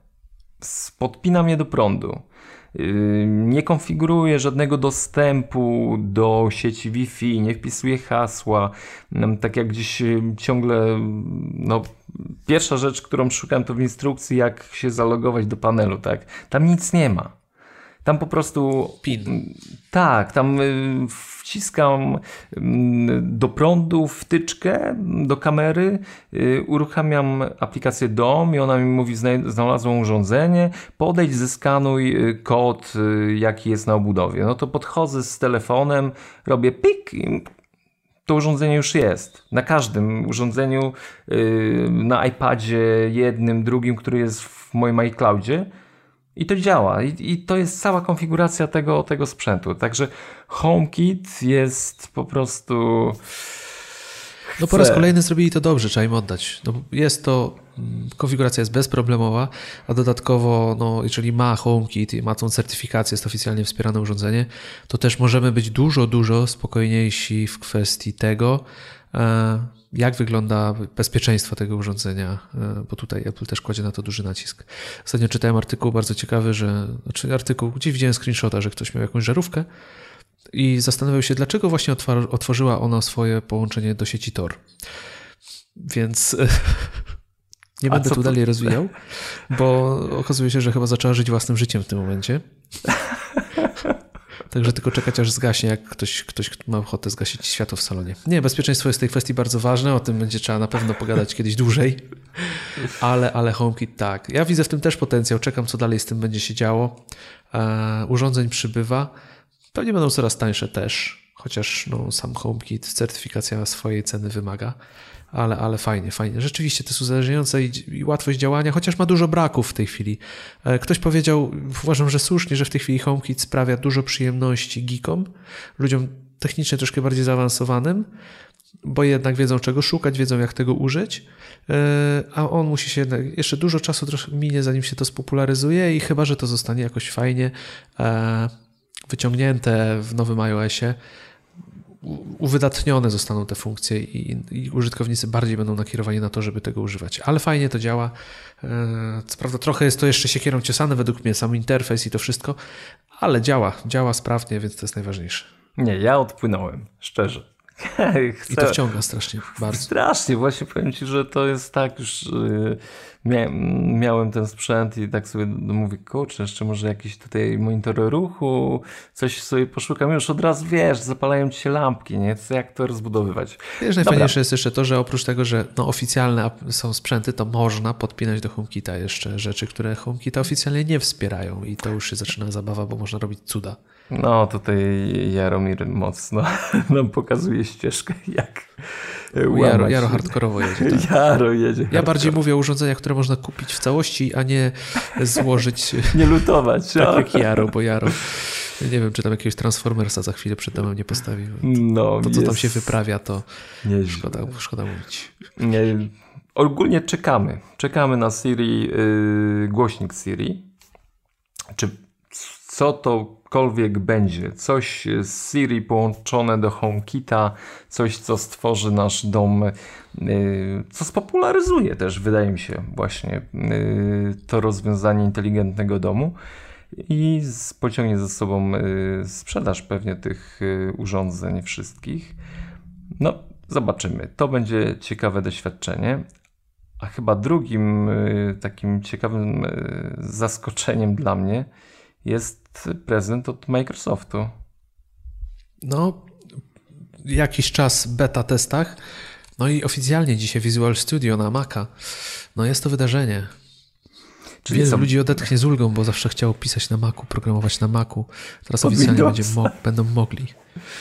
podpinam je do prądu. Nie konfiguruję żadnego dostępu do sieci Wi-Fi, nie wpisuję hasła. Tak jak gdzieś ciągle, no, pierwsza rzecz, którą szukam, to w instrukcji, jak się zalogować do panelu, tak? Tam nic nie ma. Tam po prostu. PIN. Tak, tam y, wciskam mm, do prądu wtyczkę do kamery, y, uruchamiam aplikację DOM i ona mi mówi: Znalazłem urządzenie, podejdź, zeskanuj y, kod, jaki jest na obudowie. No to podchodzę z telefonem, robię pik i to urządzenie już jest. Na każdym urządzeniu, na iPadzie jednym, drugim, który jest w moim iCloudzie i to działa. I, I, to jest cała konfiguracja tego, tego sprzętu. Także HomeKit jest po prostu. No po raz kolejny zrobili to dobrze, trzeba im oddać. No jest to, mm, konfiguracja jest bezproblemowa, a dodatkowo, no, jeżeli ma HomeKit i ma tą certyfikację, jest oficjalnie wspierane urządzenie, to też możemy być dużo, dużo spokojniejsi w kwestii tego, e, jak wygląda bezpieczeństwo tego urządzenia, e, bo tutaj Apple też kładzie na to duży nacisk. Ostatnio czytałem artykuł bardzo ciekawy, że, znaczy artykuł, gdzie widziałem screenshota, że ktoś miał jakąś żarówkę i zastanawiał się, dlaczego właśnie otworzyła ona swoje połączenie do sieci Tor. Więc [laughs] nie będę tu to... dalej rozwijał, bo okazuje się, że chyba zaczęła żyć własnym życiem w tym momencie. [laughs] Także tylko czekać aż zgaśnie, jak ktoś, ktoś ma ochotę zgasić światło w salonie. Nie, bezpieczeństwo jest w tej kwestii bardzo ważne, o tym będzie trzeba na pewno pogadać kiedyś dłużej, ale, ale HomeKit tak. Ja widzę w tym też potencjał, czekam co dalej z tym będzie się działo. E, urządzeń przybywa, pewnie będą coraz tańsze też, chociaż no, sam HomeKit certyfikacja swojej ceny wymaga ale, ale fajnie, fajnie. Rzeczywiście to jest uzależniające i, i, łatwość działania, chociaż ma dużo braków w tej chwili. E, ktoś powiedział, uważam, że słusznie, że w tej chwili HomeKit sprawia dużo przyjemności geekom, ludziom technicznie troszkę bardziej zaawansowanym, bo jednak wiedzą czego szukać, wiedzą jak tego użyć, e, a on musi się jednak, jeszcze dużo czasu troszkę minie, zanim się to spopularyzuje i chyba, że to zostanie jakoś fajnie e, wyciągnięte w nowym iOSie, uwydatnione zostaną te funkcje i, i, użytkownicy bardziej będą nakierowani na to, żeby tego używać. Ale fajnie to działa. E, co prawda trochę jest to jeszcze siekierą ciosane według mnie, sam interfejs i to wszystko, ale działa, działa sprawnie, więc to jest najważniejsze. Nie, ja odpłynąłem, szczerze. Chcę... [laughs] I to wciąga strasznie, bardzo. Strasznie, właśnie powiem Ci, że to jest tak już... Yy miałem ten sprzęt i tak sobie mówię, kurczę, jeszcze może jakiś tutaj monitor ruchu, coś sobie poszukam, już od razu wiesz, zapalają ci się lampki, nie? Jak to rozbudowywać? Wiesz, najfajniejsze jest jeszcze to, że oprócz tego, że no, oficjalne są sprzęty, to można podpinać do HomeKita jeszcze rzeczy, które HomeKita oficjalnie nie wspierają i to już się zaczyna zabawa, bo można robić cuda. No, tutaj Jaromir mocno [laughs] nam pokazuje ścieżkę, jak Jaro, Jaro hardkorowo jedzie. [laughs] Tak. Jaro jedzie. Ja bardziej mówię o urządzeniach, które można kupić w całości, a nie złożyć. [laughs] nie lutować. [laughs] tak jak Jaro, bo Jaro. Nie wiem, czy tam jakiegoś Transformersa za chwilę przed domem nie postawił. No, to, co jest... tam się wyprawia, to szkoda, szkoda mówić. Nie, ogólnie czekamy. Czekamy na Siri, yy, głośnik Siri. Czy co tokolwiek będzie, coś z Siri połączone do HomeKita, coś co stworzy nasz dom, y, co spopularyzuje też, wydaje mi się, właśnie y, to rozwiązanie inteligentnego domu i pociągnie ze sobą y, sprzedaż pewnie tych urządzeń wszystkich. No, zobaczymy. To będzie ciekawe doświadczenie. A chyba drugim takim ciekawym zaskoczeniem dla mnie jest prezent od Microsoftu. No, jakiś czas beta testach. No i oficjalnie dzisiaj Visual Studio na Maca. No jest to wydarzenie. Czyli Wielu ludzi odetchnie z ulgą, bo zawsze chciało pisać na Macu, programować na Macu. Teraz oficjalnie będzie mo będą mogli.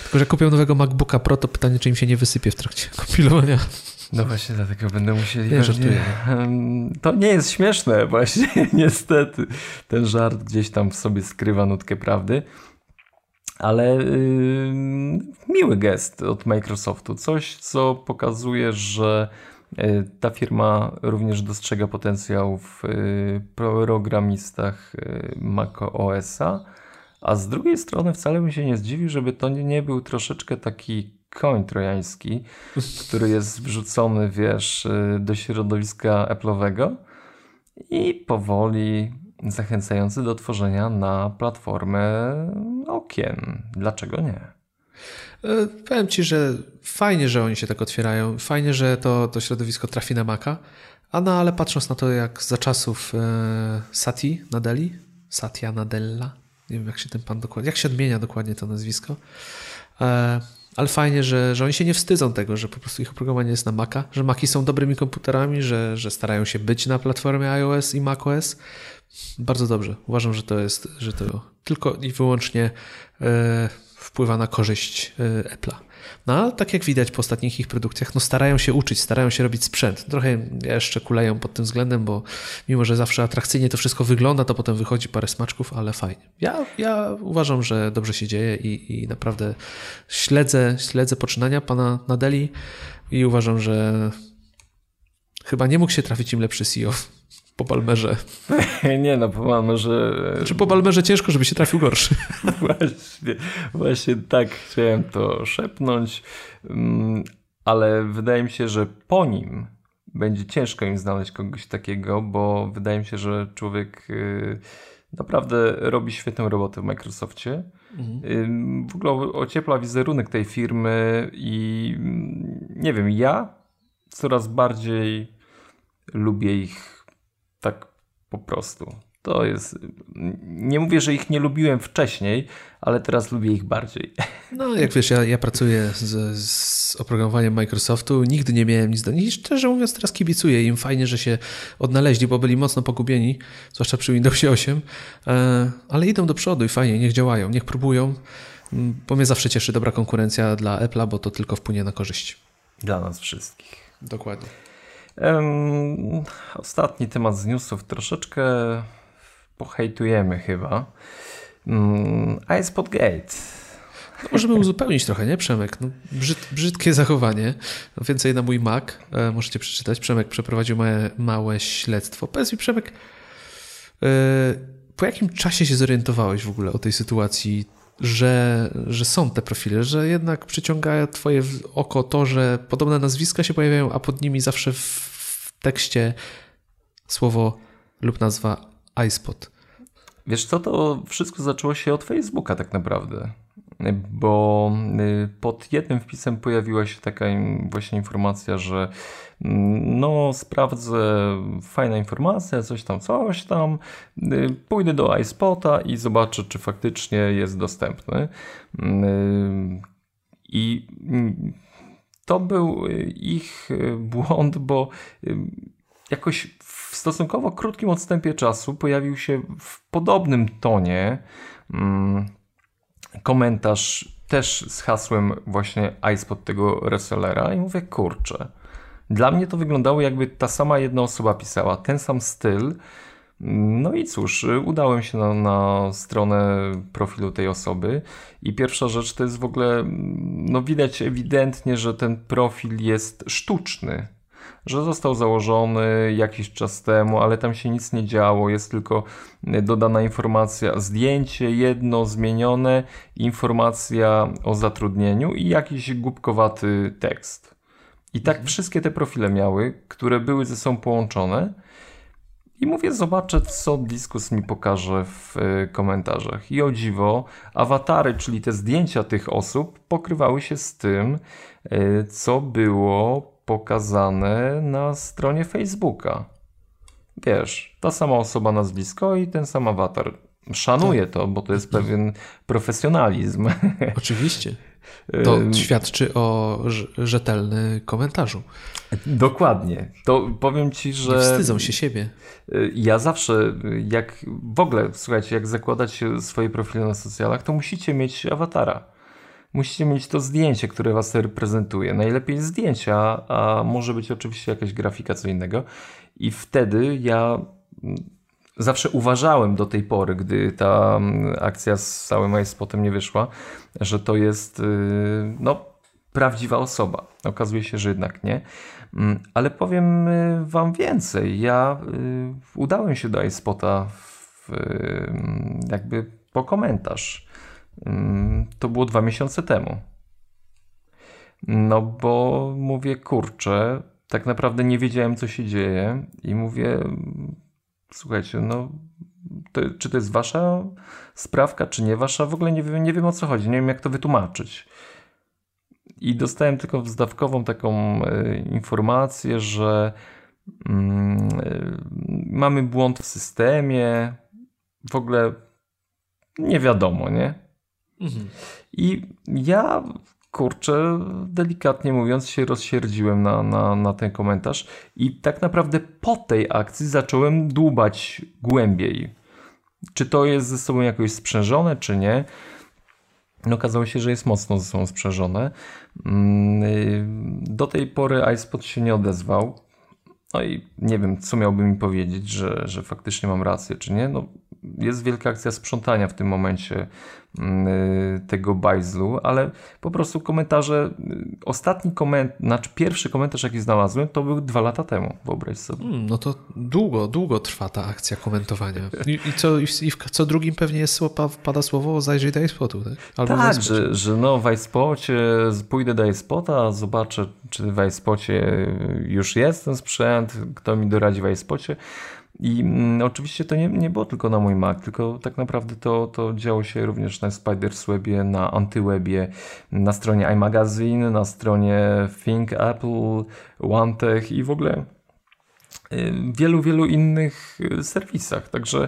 Tylko, że kupią nowego MacBooka Pro, to pytanie, czy im się nie wysypie w trakcie [laughs] kompilowania. No właśnie, dlatego będą musieli. Nie, żartuję. To nie jest śmieszne, [laughs] właśnie, niestety. Ten żart gdzieś tam w sobie skrywa nutkę prawdy. Ale yy, miły gest od Microsoftu. Coś, co pokazuje, że yy, ta firma również dostrzega potencjał w yy, programistach yy, Mac OS-a. A z drugiej strony wcale bym się nie zdziwił, żeby to nie był troszeczkę taki koń trojański, który jest wrzucony, wiesz, y, do środowiska Apple'owego i powoli zachęcający do tworzenia na platformę okien. Dlaczego nie? E, powiem Ci, że fajnie, że oni się tak otwierają. Fajnie, że to, to środowisko trafi na Maca. A no, ale patrząc na to, jak za czasów e, Sati Nadeli, Satya Nadella, nie wiem jak się ten pan dokładnie, jak się odmienia dokładnie to nazwisko, e, ale fajnie, że, że oni się nie wstydzą tego, że po prostu ich oprogramowanie jest na Maca, że Maci są dobrymi komputerami, że, że starają się być na platformie iOS i macOS. Bardzo dobrze. Uważam, że to jest, że to tylko i wyłącznie e, wpływa na korzyść e, Apple'a. No ale tak jak widać po ostatnich ich produkcjach, no starają się uczyć, starają się robić sprzęt. Trochę jeszcze kuleją pod tym względem, bo mimo, że zawsze atrakcyjnie to wszystko wygląda, to potem wychodzi parę smaczków, ale fajnie. Ja, ja uważam, że dobrze się dzieje i, i naprawdę śledzę, śledzę poczynania pana Nadeli i uważam, że chyba nie mógł się trafić im lepszy CEO po Palmerze. [laughs] Nie no, po Palmerze... Znaczy po Palmerze ciężko, żeby się trafił gorszy. [laughs] właśnie, właśnie tak chciałem to szepnąć, mm, ale wydaje mi się, że po nim będzie ciężko im znaleźć kogoś takiego, bo wydaje mi się, że człowiek y, naprawdę robi świetną robotę w Microsoftie. Mhm. W ogóle ociepla wizerunek tej firmy i mm, nie wiem, ja coraz bardziej lubię ich tak po prostu. To jest. Nie mówię, że ich nie lubiłem wcześniej, ale teraz lubię ich bardziej. [laughs] No, jak wiesz, ja, ja pracuję z, z oprogramowaniem Microsoftu, nigdy nie miałem nic do nich. Szczerze mówiąc, teraz kibicuję im. Fajnie, że się odnaleźli, bo byli mocno pogubieni, zwłaszcza przy Windowsie 8, e, ale idą do przodu i fajnie, niech działają, niech próbują, mm, bo mnie zawsze cieszy dobra konkurencja dla Apple'a, bo to tylko wpłynie na korzyść. Dla nas wszystkich. Dokładnie. Um, ostatni temat z newsów troszeczkę pohejtujemy chyba. Um, iSpotGate. No możemy uzupełnić trochę, nie Przemek? No, brzyd, brzydkie zachowanie. No, więcej na mój Mac. E, możecie przeczytać. Przemek przeprowadził małe, małe śledztwo. Powiedz mi Przemek, e, po jakim czasie się zorientowałeś w ogóle o tej sytuacji że, że są te profile, że jednak przyciąga twoje oko to, że podobne nazwiska się pojawiają, a pod nimi zawsze w tekście słowo lub nazwa iSpot. Wiesz co, to wszystko zaczęło się od Facebooka tak naprawdę bo y, pod jednym wpisem pojawiła się taka właśnie informacja, że mm, no sprawdzę, fajna informacja, coś tam, coś tam, y, pójdę do iSpota i zobaczę, czy faktycznie jest dostępny. Y, I mm, to był ich błąd, bo jakoś w stosunkowo krótkim odstępie czasu pojawił się w podobnym tonie mm, komentarz też z hasłem właśnie iSpot tego resellera i mówię, kurczę. Dla mnie to wyglądało jakby ta sama jedna osoba pisała, ten sam styl. No i cóż, udałem się na, na stronę profilu tej osoby i pierwsza rzecz to jest w ogóle, no widać ewidentnie, że ten profil jest sztuczny że został założony jakiś czas temu, ale tam się nic nie działo, jest tylko dodana informacja, zdjęcie jedno zmienione, informacja o zatrudnieniu i jakiś głupkowaty tekst. I tak mhm. wszystkie te profile miały, które były ze sobą połączone. I mówię, zobaczę, co Diskus mi pokaże w e, komentarzach. I o dziwo, awatary, czyli te zdjęcia tych osób, pokrywały się z tym, e, co było pokazane na stronie Facebooka. Wiesz, ta sama osoba nazwisko i ten sam awatar. Szanuję tak. to, bo to jest pewien profesjonalizm. Oczywiście. To świadczy o rzetelny komentarzu. Dokładnie. To powiem ci, że. Nie wstydzą się siebie. Ja zawsze, jak w ogóle, słuchajcie, jak zakładać swoje profile na socjalach, to musicie mieć awatara musicie mieć to zdjęcie, które was reprezentuje. Najlepiej zdjęcia, a może być oczywiście jakaś grafika, co innego. I wtedy ja mm, zawsze uważałem do tej pory, gdy ta mm, akcja z całym iSpotem nie wyszła, że to jest y, no, prawdziwa osoba. Okazuje się, że jednak nie. Mm, ale powiem y, wam więcej. Ja y, udałem się do iSpota w, jakby po komentarz to było dwa miesiące temu. No bo mówię, kurczę, tak naprawdę nie wiedziałem, co się dzieje i mówię, słuchajcie, no to, czy to jest wasza sprawka, czy nie wasza, w ogóle nie wiem, nie wiem o co chodzi, nie wiem jak to wytłumaczyć. I dostałem tylko zdawkową taką y, informację, że y, mamy błąd w systemie, w ogóle nie wiadomo, nie? Mhm. I ja kurczę, delikatnie mówiąc, się rozsierdziłem na, na, na ten komentarz i tak naprawdę po tej akcji zacząłem dłubać głębiej. Czy to jest ze sobą jakoś sprzężone, czy nie? No, okazało się, że jest mocno ze sobą sprzężone. Mm, y, do tej pory iSpot się nie odezwał. No i nie wiem, co miałby mi powiedzieć, że, że faktycznie mam rację, czy nie. No, jest wielka akcja sprzątania w tym momencie tego bajzlu, ale po prostu komentarze, y, ostatni komentarz, znaczy pierwszy komentarz jaki znalazłem to był dwa lata temu, wyobraź sobie. Hmm, no to długo, długo trwa ta akcja komentowania. I, i co, i w, i w co drugim pewnie jest, pada słowo zajrzyj do iSpotu, tak? Albo tak, że, że no w iSpocie pójdę do iSpota, zobaczę czy w iSpocie już jest ten sprzęt, kto mi doradzi w iSpocie, i mm, oczywiście to nie, nie było tylko na mój Mac, tylko tak naprawdę to, to działo się również na Spiderswebie, na Antywebie, na stronie iMagazine, na stronie Think Apple, OneTech i w ogóle y, wielu, wielu innych y, serwisach. Także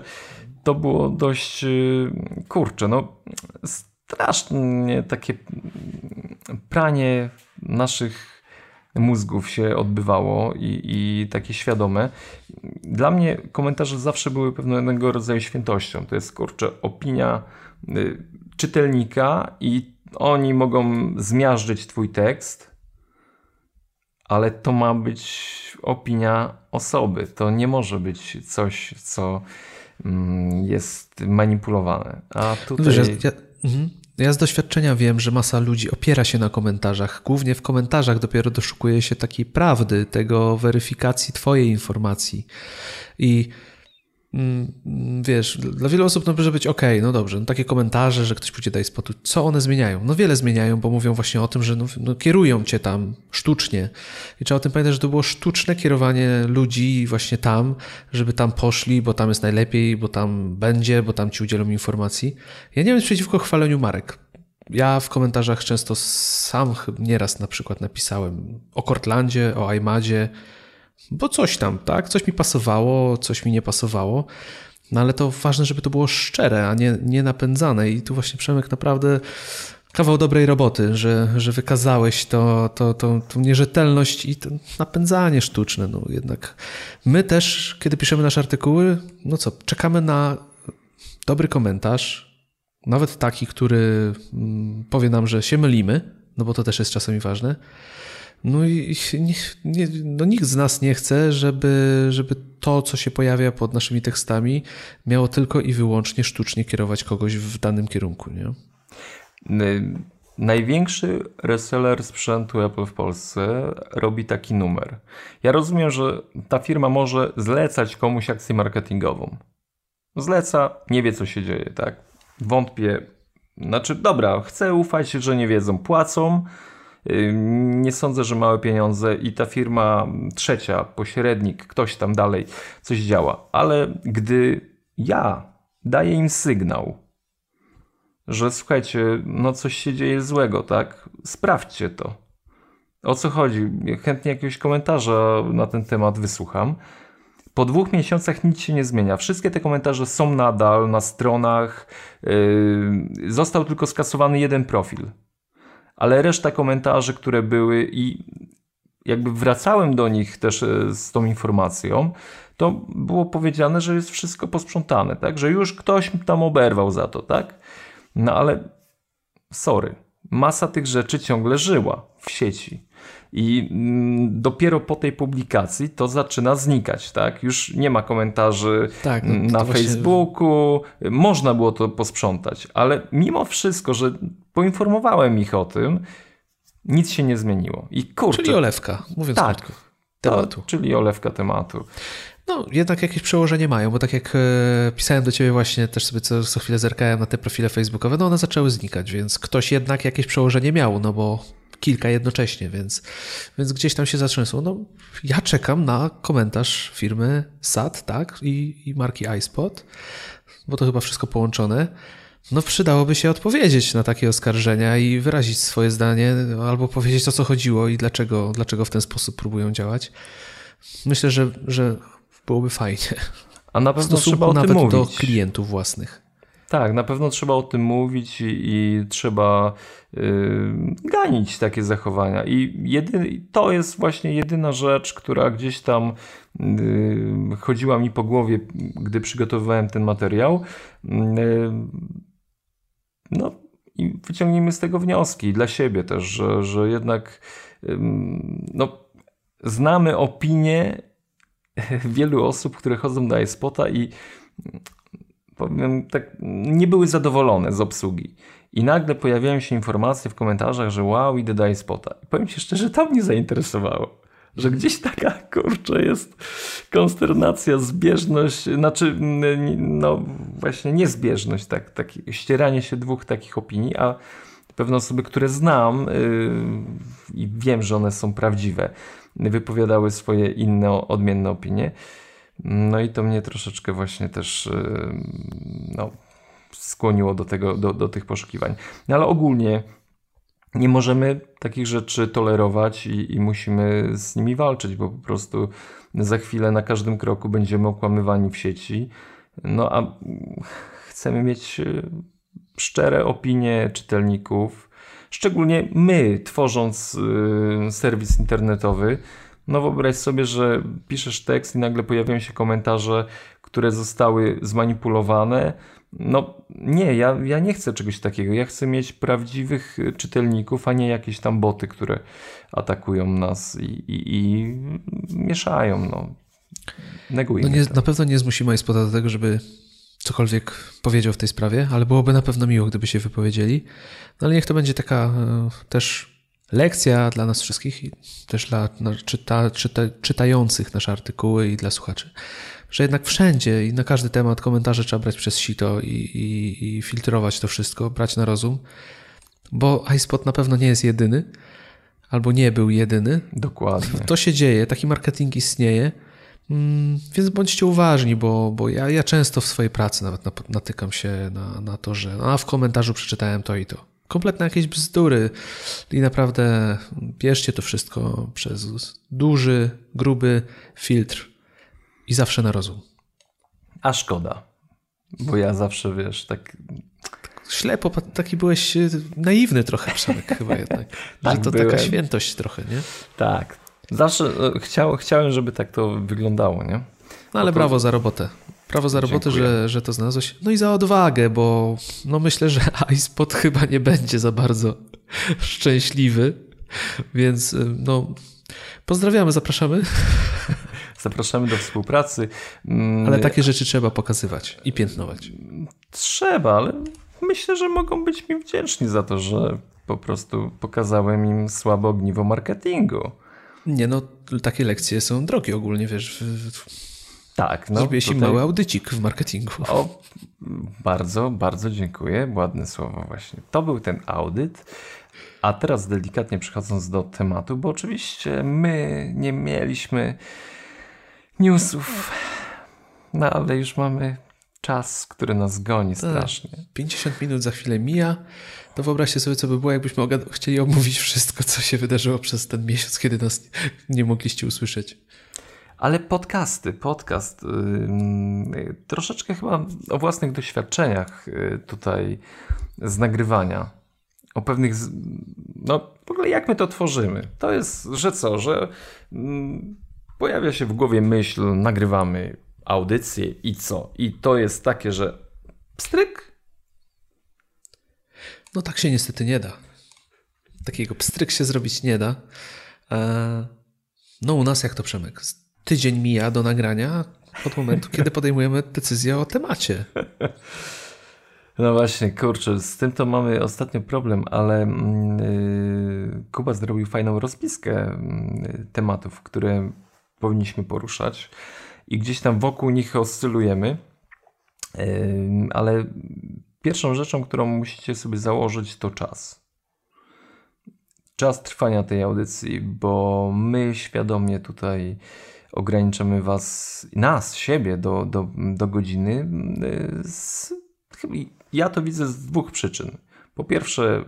to było dość y, kurcze, no strasznie takie pranie naszych mózgów się odbywało i, i takie świadome. Dla mnie komentarze zawsze były pewnego rodzaju świętością. To jest kurczę opinia y, czytelnika i oni mogą zmiażdżyć twój tekst, ale to ma być opinia osoby. To nie może być coś, co mm, jest manipulowane. A tutaj... Wiesz, ja, mhm. Ja z doświadczenia wiem, że masa ludzi opiera się na komentarzach. Głównie w komentarzach dopiero doszukuje się takiej prawdy, tego weryfikacji Twojej informacji. I wiesz, dla wielu osób to może być ok, no dobrze, no takie komentarze, że ktoś pójdzie daj spotu, co one zmieniają? No wiele zmieniają, bo mówią właśnie o tym, że no, no, kierują cię tam sztucznie. I trzeba o tym pamiętać, że to było sztuczne kierowanie ludzi właśnie tam, żeby tam poszli, bo tam jest najlepiej, bo tam będzie, bo tam ci udzielą informacji. Ja nie wiem przeciwko chwaleniu marek. Ja w komentarzach często sam nieraz na przykład napisałem o Cortlandzie, o iMadzie, bo coś tam, tak? Coś mi pasowało, coś mi nie pasowało. No ale to ważne, żeby to było szczere, a nie, nie napędzane. I tu właśnie Przemek naprawdę kawał dobrej roboty, że, że wykazałeś to, to, to, tą nierzetelność i to napędzanie sztuczne. No jednak my też, kiedy piszemy nasze artykuły, no co, czekamy na dobry komentarz, nawet taki, który mm, powie nam, że się mylimy, no bo to też jest czasami ważne. No i nie, nie, no nikt z nas nie chce, żeby, żeby to, co się pojawia pod naszymi tekstami, miało tylko i wyłącznie sztucznie kierować kogoś w danym kierunku. Nie? Największy reseller sprzętu Apple w Polsce robi taki numer. Ja rozumiem, że ta firma może zlecać komuś akcję marketingową. Zleca, nie wie co się dzieje, tak? Wątpię. Znaczy, dobra, chcę ufać, że nie wiedzą, płacą nie sądzę, że małe pieniądze i ta firma trzecia, pośrednik, ktoś tam dalej coś działa. Ale gdy ja daję im sygnał, że słuchajcie, no coś się dzieje złego, tak? Sprawdźcie to. O co chodzi? Chętnie jakiegoś komentarza na ten temat wysłucham. Po dwóch miesiącach nic się nie zmienia. Wszystkie te komentarze są nadal na stronach. Yy, został tylko skasowany jeden profil ale reszta komentarzy, które były i jakby wracałem do nich też e, z tą informacją, to było powiedziane, że jest wszystko posprzątane, tak? Że już ktoś tam oberwał za to, tak? No ale sorry, masa tych rzeczy ciągle żyła w sieci. I mm, dopiero po tej publikacji to zaczyna znikać, tak? Już nie ma komentarzy tak, no, na Facebooku, właśnie... można było to posprzątać, ale mimo wszystko, że poinformowałem ich o tym, nic się nie zmieniło. I kurczę, czyli olewka, mówiąc tak, krótko. Tematu. To, czyli olewka tematu. No, jednak jakieś przełożenie mają, bo tak jak e, pisałem do ciebie właśnie, też sobie co, co chwilę zerkałem na te profile facebookowe, no one zaczęły znikać, więc ktoś jednak jakieś przełożenie miał, no bo kilka jednocześnie, więc, więc gdzieś tam się zatrzęsło. No, ja czekam na komentarz firmy SAT, tak, i, i marki iSpot, bo to chyba wszystko połączone. No, przydałoby się odpowiedzieć na takie oskarżenia i wyrazić swoje zdanie, albo powiedzieć o co chodziło i dlaczego, dlaczego w ten sposób próbują działać. Myślę, że, że byłoby fajnie. A na pewno trzeba o nawet tym mówić. do klientów własnych. Tak, na pewno trzeba o tym mówić i, i trzeba yy, ganić takie zachowania. I jedy, to jest właśnie jedyna rzecz, która gdzieś tam yy, chodziła mi po głowie, gdy przygotowywałem ten materiał. Yy, no i wyciągnijmy z tego wnioski dla siebie też, że, że jednak no, znamy opinie [laughs] wielu osób, które chodzą do iSpota i powiem tak, nie były zadowolone z obsługi. I nagle pojawiają się informacje w komentarzach, że wow, idę do iSpota. I powiem się szczerze, to mnie zainteresowało. Że gdzieś taka, [laughs] kurczę, jest konsternacja, zbieżność, znaczy, no właśnie niezbieżność, tak, tak, ścieranie się dwóch takich opinii, a pewne osoby, które znam yy, i wiem, że one są prawdziwe, wypowiadały swoje inne, odmienne opinie. No i to mnie troszeczkę właśnie też yy, no, skłoniło do, tego, do, do tych poszukiwań. No ale ogólnie nie możemy takich rzeczy tolerować i, i, musimy z nimi walczyć, bo po prostu za chwilę na każdym kroku będziemy okłamywani w sieci. No a chcemy mieć yy, szczere opinie czytelników, szczególnie my, tworząc yy, serwis internetowy. No wyobraź sobie, że piszesz tekst i nagle pojawiają się komentarze, które zostały zmanipulowane. No nie, ja, ja nie chcę czegoś takiego. Ja chcę mieć prawdziwych czytelników, a nie jakieś tam boty, które atakują nas i, i, i mieszają. No. Negujmy. No nie, na pewno nie zmusimy iSpota do tego, żeby cokolwiek powiedział w tej sprawie, ale byłoby na pewno miło, gdyby się wypowiedzieli. No ale niech to będzie taka e, też lekcja dla nas wszystkich i też dla czyta, czyta, czytających nasze artykuły i dla słuchaczy, że jednak wszędzie i na każdy temat komentarze trzeba brać przez sito i, i, i filtrować to wszystko, brać na rozum, bo iSpot na pewno nie jest jedyny, albo nie był jedyny. Dokładnie. To się dzieje, taki marketing istnieje. Mm, więc bądźcie uważni, bo, bo ja, ja często w swojej pracy nawet natykam się na, na to, że a w komentarzu przeczytałem to i to. Kompletne jakieś bzdury i naprawdę bierzcie to wszystko przez duży, gruby filtr i zawsze na rozum. A szkoda, bo ja zawsze, wiesz, tak ślepo, taki byłeś e, naiwny trochę, Przemek, [laughs] chyba jednak. tak, że to byłem. taka świętość trochę, nie? Tak, Zawsze e, chciał, chciałem, żeby tak to wyglądało, nie? No ale brawo za robotę. Brawo za robotę, że, że to znalazłeś. No i za odwagę, bo no myślę, że [laughs] iSpot chyba nie będzie za bardzo [laughs] szczęśliwy. Więc e, no pozdrawiamy, zapraszamy. [laughs] Zapraszamy do współpracy. Mm, ale takie rzeczy trzeba pokazywać i piętnować. Trzeba, ale myślę, że mogą być mi wdzięczni za to, że po prostu pokazałem im słabe ogniwo marketingu. Nie no, takie lekcje są drogie ogólnie, wiesz. Tak, no. Zrobię tutaj... mały audycik w marketingu. O, bardzo, bardzo dziękuję. Ładne słowo właśnie. To był ten audyt. A teraz delikatnie przechodząc do tematu, bo oczywiście my nie mieliśmy newsów, no ale już mamy czas, który nas goni tak. strasznie. 50 minut za chwilę mija. To wyobraźcie sobie, co by było, jakbyśmy chcieli omówić wszystko, co się wydarzyło przez ten miesiąc, kiedy nas nie mogliście usłyszeć. Ale podcasty, podcast. Troszeczkę chyba o własnych doświadczeniach yy, tutaj z nagrywania. O pewnych. Z, no, w ogóle jak my to tworzymy? To jest, że co, że pojawia się w głowie myśl, nagrywamy audycję i co? I to jest takie, że pstryk, no tak się niestety nie da. Takiego pstryk się zrobić nie da. E, no u nas jak to Przemek? Tydzień mija do nagrania od momentu, kiedy podejmujemy decyzję o temacie. No właśnie, kurczę, z tym to mamy ostatnio problem, ale yy, Kuba zrobił fajną rozpiskę yy, tematów, które powinniśmy poruszać i gdzieś tam wokół nich oscylujemy, yy, ale Pierwszą rzeczą, którą musicie sobie założyć, to czas. czas trwania tej audycji, bo my świadomie tutaj ograniczamy was, nas, siebie do, do, do godziny. Z, ja to widzę z dwóch przyczyn. Po pierwsze,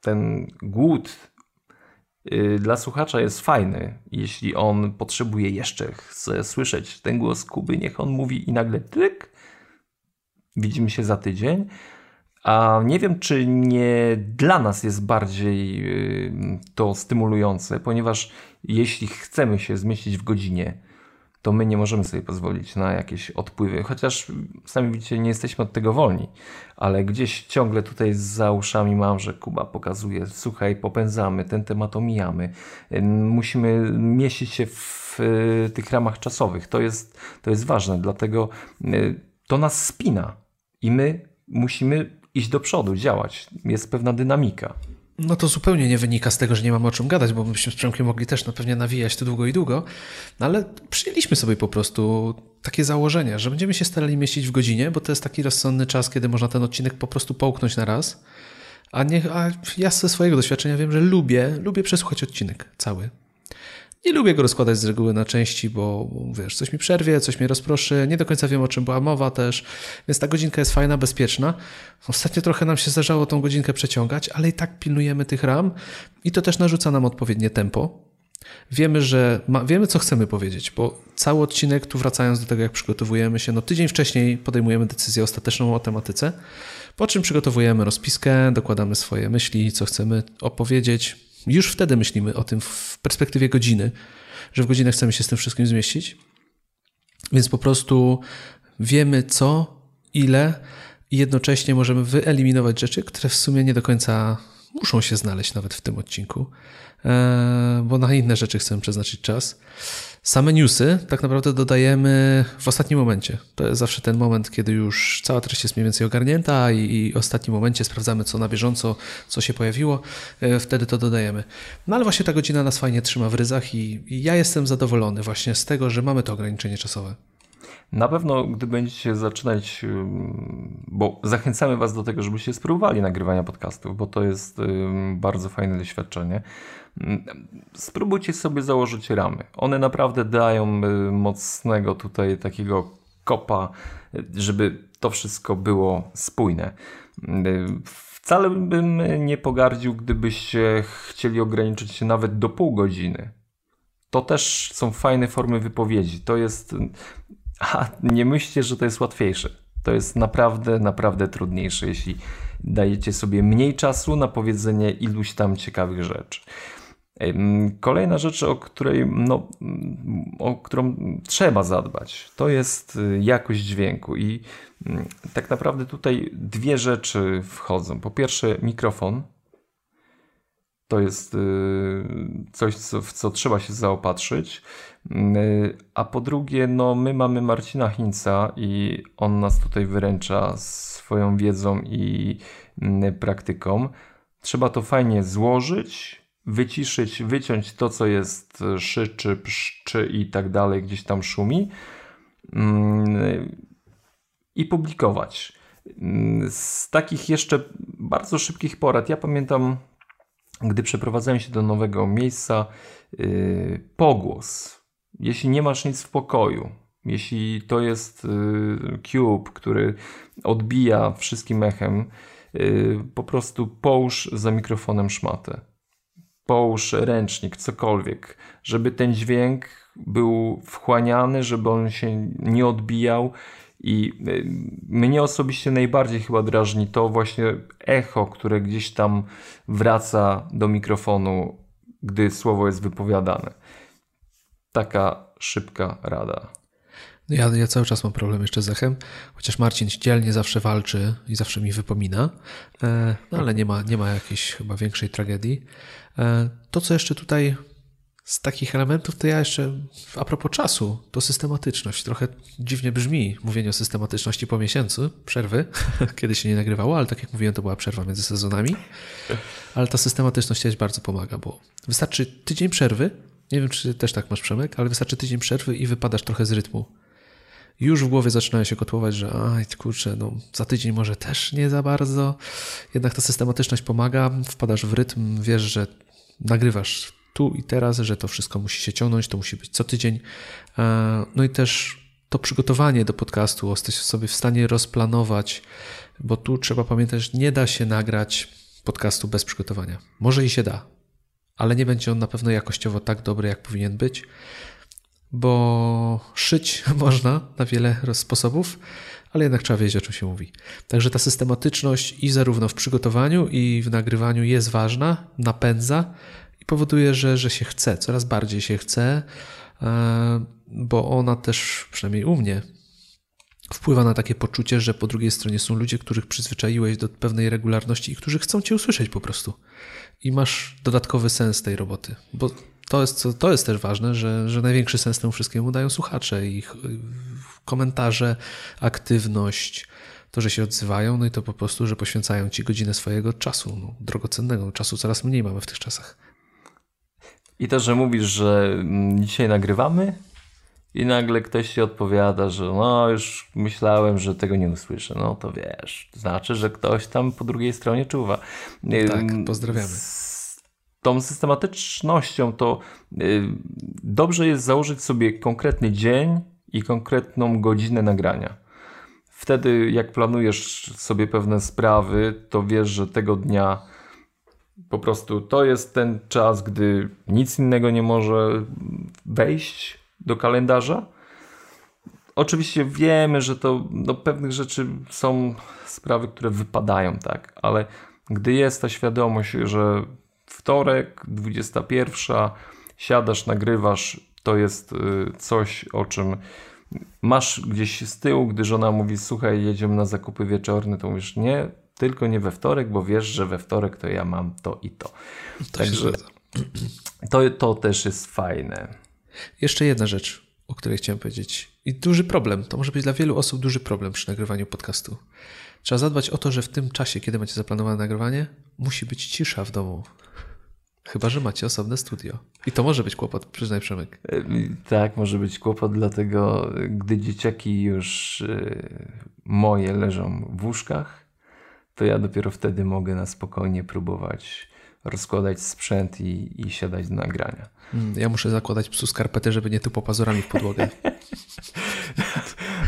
ten głód y, dla słuchacza jest fajny. Jeśli on potrzebuje jeszcze, chce słyszeć ten głos Kuby, niech on mówi i nagle tryk. Widzimy się za tydzień. A nie wiem, czy nie dla nas jest bardziej y, to stymulujące, ponieważ jeśli chcemy się zmieścić w godzinie, to my nie możemy sobie pozwolić na jakieś odpływy. Chociaż sami widzicie, nie jesteśmy od tego wolni, ale gdzieś ciągle tutaj za uszami mam, że Kuba pokazuje, słuchaj, popędzamy, ten temat omijamy. Musimy mieścić się w y, tych ramach czasowych. To jest, to jest ważne, dlatego y, to nas spina i my musimy iść do przodu, działać. Jest pewna dynamika. No to zupełnie nie wynika z tego, że nie mamy o czym gadać, bo byśmy z Przemkiem mogli też na pewnie nawijać to długo i długo, no ale przyjęliśmy sobie po prostu takie założenie, że będziemy się starali mieścić w godzinie, bo to jest taki rozsądny czas, kiedy można ten odcinek po prostu połknąć na raz. A, nie, a ja ze swojego doświadczenia wiem, że lubię, lubię przesłuchać odcinek cały. Nie lubię go rozkładać z reguły na części, bo wiesz, coś mi przerwie, coś mnie rozproszy, nie do końca wiem o czym była mowa też, więc ta godzinka jest fajna, bezpieczna. Ostatnio trochę nam się zdarzało tą godzinkę przeciągać, ale i tak pilnujemy tych ram i to też narzuca nam odpowiednie tempo. Wiemy, że ma, wiemy, co chcemy powiedzieć, bo cały odcinek, tu wracając do tego, jak przygotowujemy się, no tydzień wcześniej podejmujemy decyzję ostateczną o tematyce, po czym przygotowujemy rozpiskę, dokładamy swoje myśli, co chcemy opowiedzieć, już wtedy myślimy o tym w perspektywie godziny, że w godzinę chcemy się z tym wszystkim zmieścić. Więc po prostu wiemy co, ile i jednocześnie możemy wyeliminować rzeczy, które w sumie nie do końca muszą się znaleźć nawet w tym odcinku, e, bo na inne rzeczy chcemy przeznaczyć czas. Same newsy tak naprawdę dodajemy w ostatnim momencie. To jest zawsze ten moment, kiedy już cała treść jest mniej więcej ogarnięta i, i w ostatnim momencie sprawdzamy, co na bieżąco, co się pojawiło. E, wtedy to dodajemy. No ale właśnie ta godzina nas fajnie trzyma w ryzach i, i ja jestem zadowolony właśnie z tego, że mamy to ograniczenie czasowe. Na pewno, gdy będziecie zaczynać, bo zachęcamy Was do tego, żebyście spróbowali nagrywania podcastów, bo to jest bardzo fajne doświadczenie. Spróbujcie sobie założyć ramy. One naprawdę dają y, mocnego tutaj takiego kopa, żeby to wszystko było spójne. Y, wcale bym nie pogardził, gdybyście chcieli ograniczyć się nawet do pół godziny. To też są fajne formy wypowiedzi. To jest. A nie myślcie, że to jest łatwiejsze. To jest naprawdę, naprawdę trudniejsze, jeśli dajecie sobie mniej czasu na powiedzenie iluś tam ciekawych rzeczy. Kolejna rzecz, o której, no, o którą trzeba zadbać, to jest y, jakość dźwięku. I mm, tak naprawdę tutaj dwie rzeczy wchodzą. Po pierwsze, mikrofon. To jest y, coś, co, w co trzeba się zaopatrzyć. Y, a po drugie, no, my mamy Marcina Hinca i on nas tutaj wyręcza swoją wiedzą i mm, praktyką. Trzeba to fajnie złożyć, wyciszyć, wyciąć to, co jest szyczy, pszczy i tak dalej, gdzieś tam szumi mm, i publikować. Mm, z takich jeszcze bardzo szybkich porad, ja pamiętam, gdy przeprowadzałem się do nowego miejsca, yy, pogłos. Jeśli nie masz nic w pokoju, jeśli to jest yy, cube, który odbija wszystkim echem, yy, po prostu połóż za mikrofonem szmatę połóż ręcznik, cokolwiek, żeby ten dźwięk był wchłaniany, żeby on się nie odbijał. I y, mnie osobiście najbardziej chyba drażni to właśnie echo, które gdzieś tam wraca do mikrofonu, gdy słowo jest wypowiadane. Taka szybka rada. Ja, ja cały czas mam problem jeszcze z echem, chociaż Marcin dzielnie zawsze walczy i zawsze mi wypomina, e, no ale nie ma, nie ma jakiejś chyba większej tragedii. E, to, co jeszcze tutaj z takich elementów, to ja jeszcze a propos czasu, to systematyczność. Trochę dziwnie brzmi mówienie o systematyczności po miesiącu przerwy, [laughs] kiedy się nie nagrywało, ale tak jak mówiłem, to była przerwa między sezonami. Ale ta systematyczność też bardzo pomaga, bo wystarczy tydzień przerwy. Nie wiem, czy też tak masz, Przemek, ale wystarczy tydzień przerwy i wypadasz trochę z rytmu już w głowie zaczynają się kotłować, że aj, kurczę, no za tydzień może też nie za bardzo. Jednak ta systematyczność pomaga, wpadasz w rytm, wiesz, że nagrywasz tu i teraz, że to wszystko musi się ciągnąć, to musi być co tydzień. E, no i też to przygotowanie do podcastu jesteś sobie w stanie rozplanować, bo tu trzeba pamiętać, że nie da się nagrać podcastu bez przygotowania. Może i się da, ale nie będzie on na pewno jakościowo tak dobry, jak powinien być, bo szyć [laughs] można na wiele sposobów, ale jednak trzeba wiedzieć, o czym się mówi. Także ta systematyczność i zarówno w przygotowaniu, i w nagrywaniu jest ważna, napędza i powoduje, że, że się chce, coraz bardziej się chce, e, bo ona też, przynajmniej u mnie, wpływa na takie poczucie, że po drugiej stronie są ludzie, których przyzwyczaiłeś do pewnej regularności i którzy chcą cię usłyszeć po prostu. I masz dodatkowy sens tej roboty, bo to jest, to jest też ważne, że, że największy sens temu wszystkiemu dają słuchacze, ich komentarze, aktywność, to, że się odzywają, no i to po prostu, że poświęcają ci godzinę swojego czasu, no, drogocennego. Czasu coraz mniej mamy w tych czasach. I to, że mówisz, że mm, dzisiaj nagrywamy i nagle ktoś ci odpowiada, że no już myślałem, że tego nie usłyszę. No to wiesz, to znaczy, że ktoś tam po drugiej stronie czuwa. Tak, pozdrawiamy tą systematycznością to y, dobrze jest założyć sobie konkretny dzień i konkretną godzinę nagrania. Wtedy, jak planujesz sobie pewne sprawy, to wiesz, że tego dnia po prostu to jest ten czas, gdy nic innego nie może wejść do kalendarza. Oczywiście wiemy, że to do pewnych rzeczy są sprawy, które wypadają, tak, ale gdy jest ta świadomość, że wtorek, 21, siadasz, nagrywasz, to jest y, coś, o czym masz gdzieś z tyłu, gdy żona mówi, słuchaj, jedziemy na zakupy wieczorne, to mówisz, nie, tylko nie we wtorek, bo wiesz, że we wtorek to ja mam to i to. to Także to, to też jest fajne. Jeszcze jedna rzecz, o której chciałem powiedzieć. I duży problem. To może być dla wielu osób duży problem przy nagrywaniu podcastu. Trzeba zadbać o to, że w tym czasie, kiedy macie zaplanowane nagrywanie, musi być cisza w domu. Chyba, że macie osobne studio. I to może być kłopot, przyznaj Przemek. Tak, może być kłopot, dlatego gdy dzieciaki już e, moje leżą w łóżkach, to ja dopiero wtedy mogę na spokojnie próbować rozkładać sprzęt i, i siadać do nagrania. Mm, ja muszę zakładać psu skarpety, żeby nie tu pazurami w podłogę. [laughs]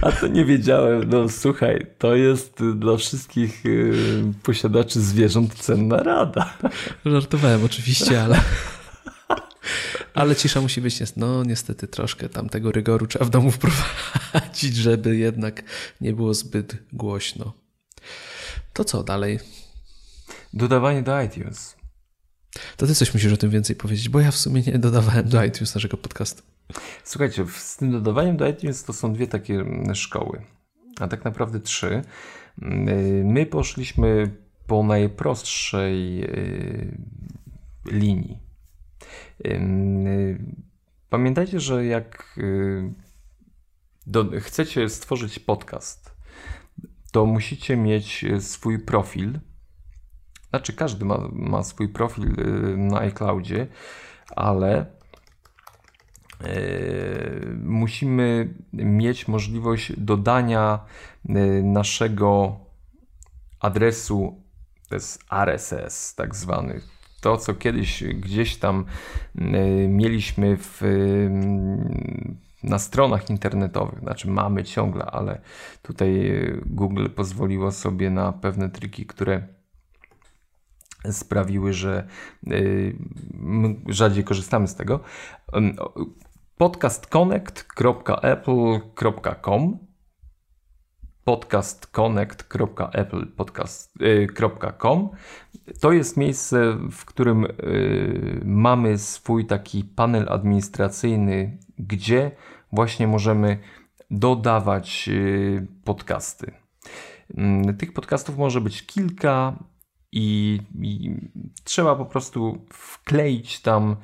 A to nie wiedziałem. No słuchaj, to jest dla wszystkich yy, posiadaczy zwierząt cenna rada. Żartowałem oczywiście, ale... Ale cisza musi być, no niestety troszkę tam tego rygoru trzeba w domu wprowadzić, żeby jednak nie było zbyt głośno. To co dalej? Dodawanie do iTunes. To ty coś musisz o tym więcej powiedzieć, bo ja w sumie nie dodawałem do iTunes naszego podcastu. Słuchajcie, z tym dodawaniem do iTunes to są dwie takie mm, szkoły, a tak naprawdę trzy. Mm, my poszliśmy po najprostszej y, linii. Pamiętajcie, że jak y, do, chcecie stworzyć podcast, to musicie mieć swój profil. Znaczy, każdy ma, ma swój profil y, na iCloudzie, ale Yy, musimy mieć możliwość dodania yy, naszego adresu, to jest RSS tak zwany, to co kiedyś gdzieś tam mieliśmy w, na stronach internetowych, znaczy mamy ciągle, ale tutaj Google pozwoliło sobie na pewne triki, które sprawiły, że rzadziej korzystamy z tego. Podcastconnect.apple.com podcastconnect.apple.com To jest miejsce, w którym y, mamy swój taki panel administracyjny, gdzie właśnie możemy dodawać y, podcasty. Tych podcastów może być kilka i, i trzeba po prostu wkleić tam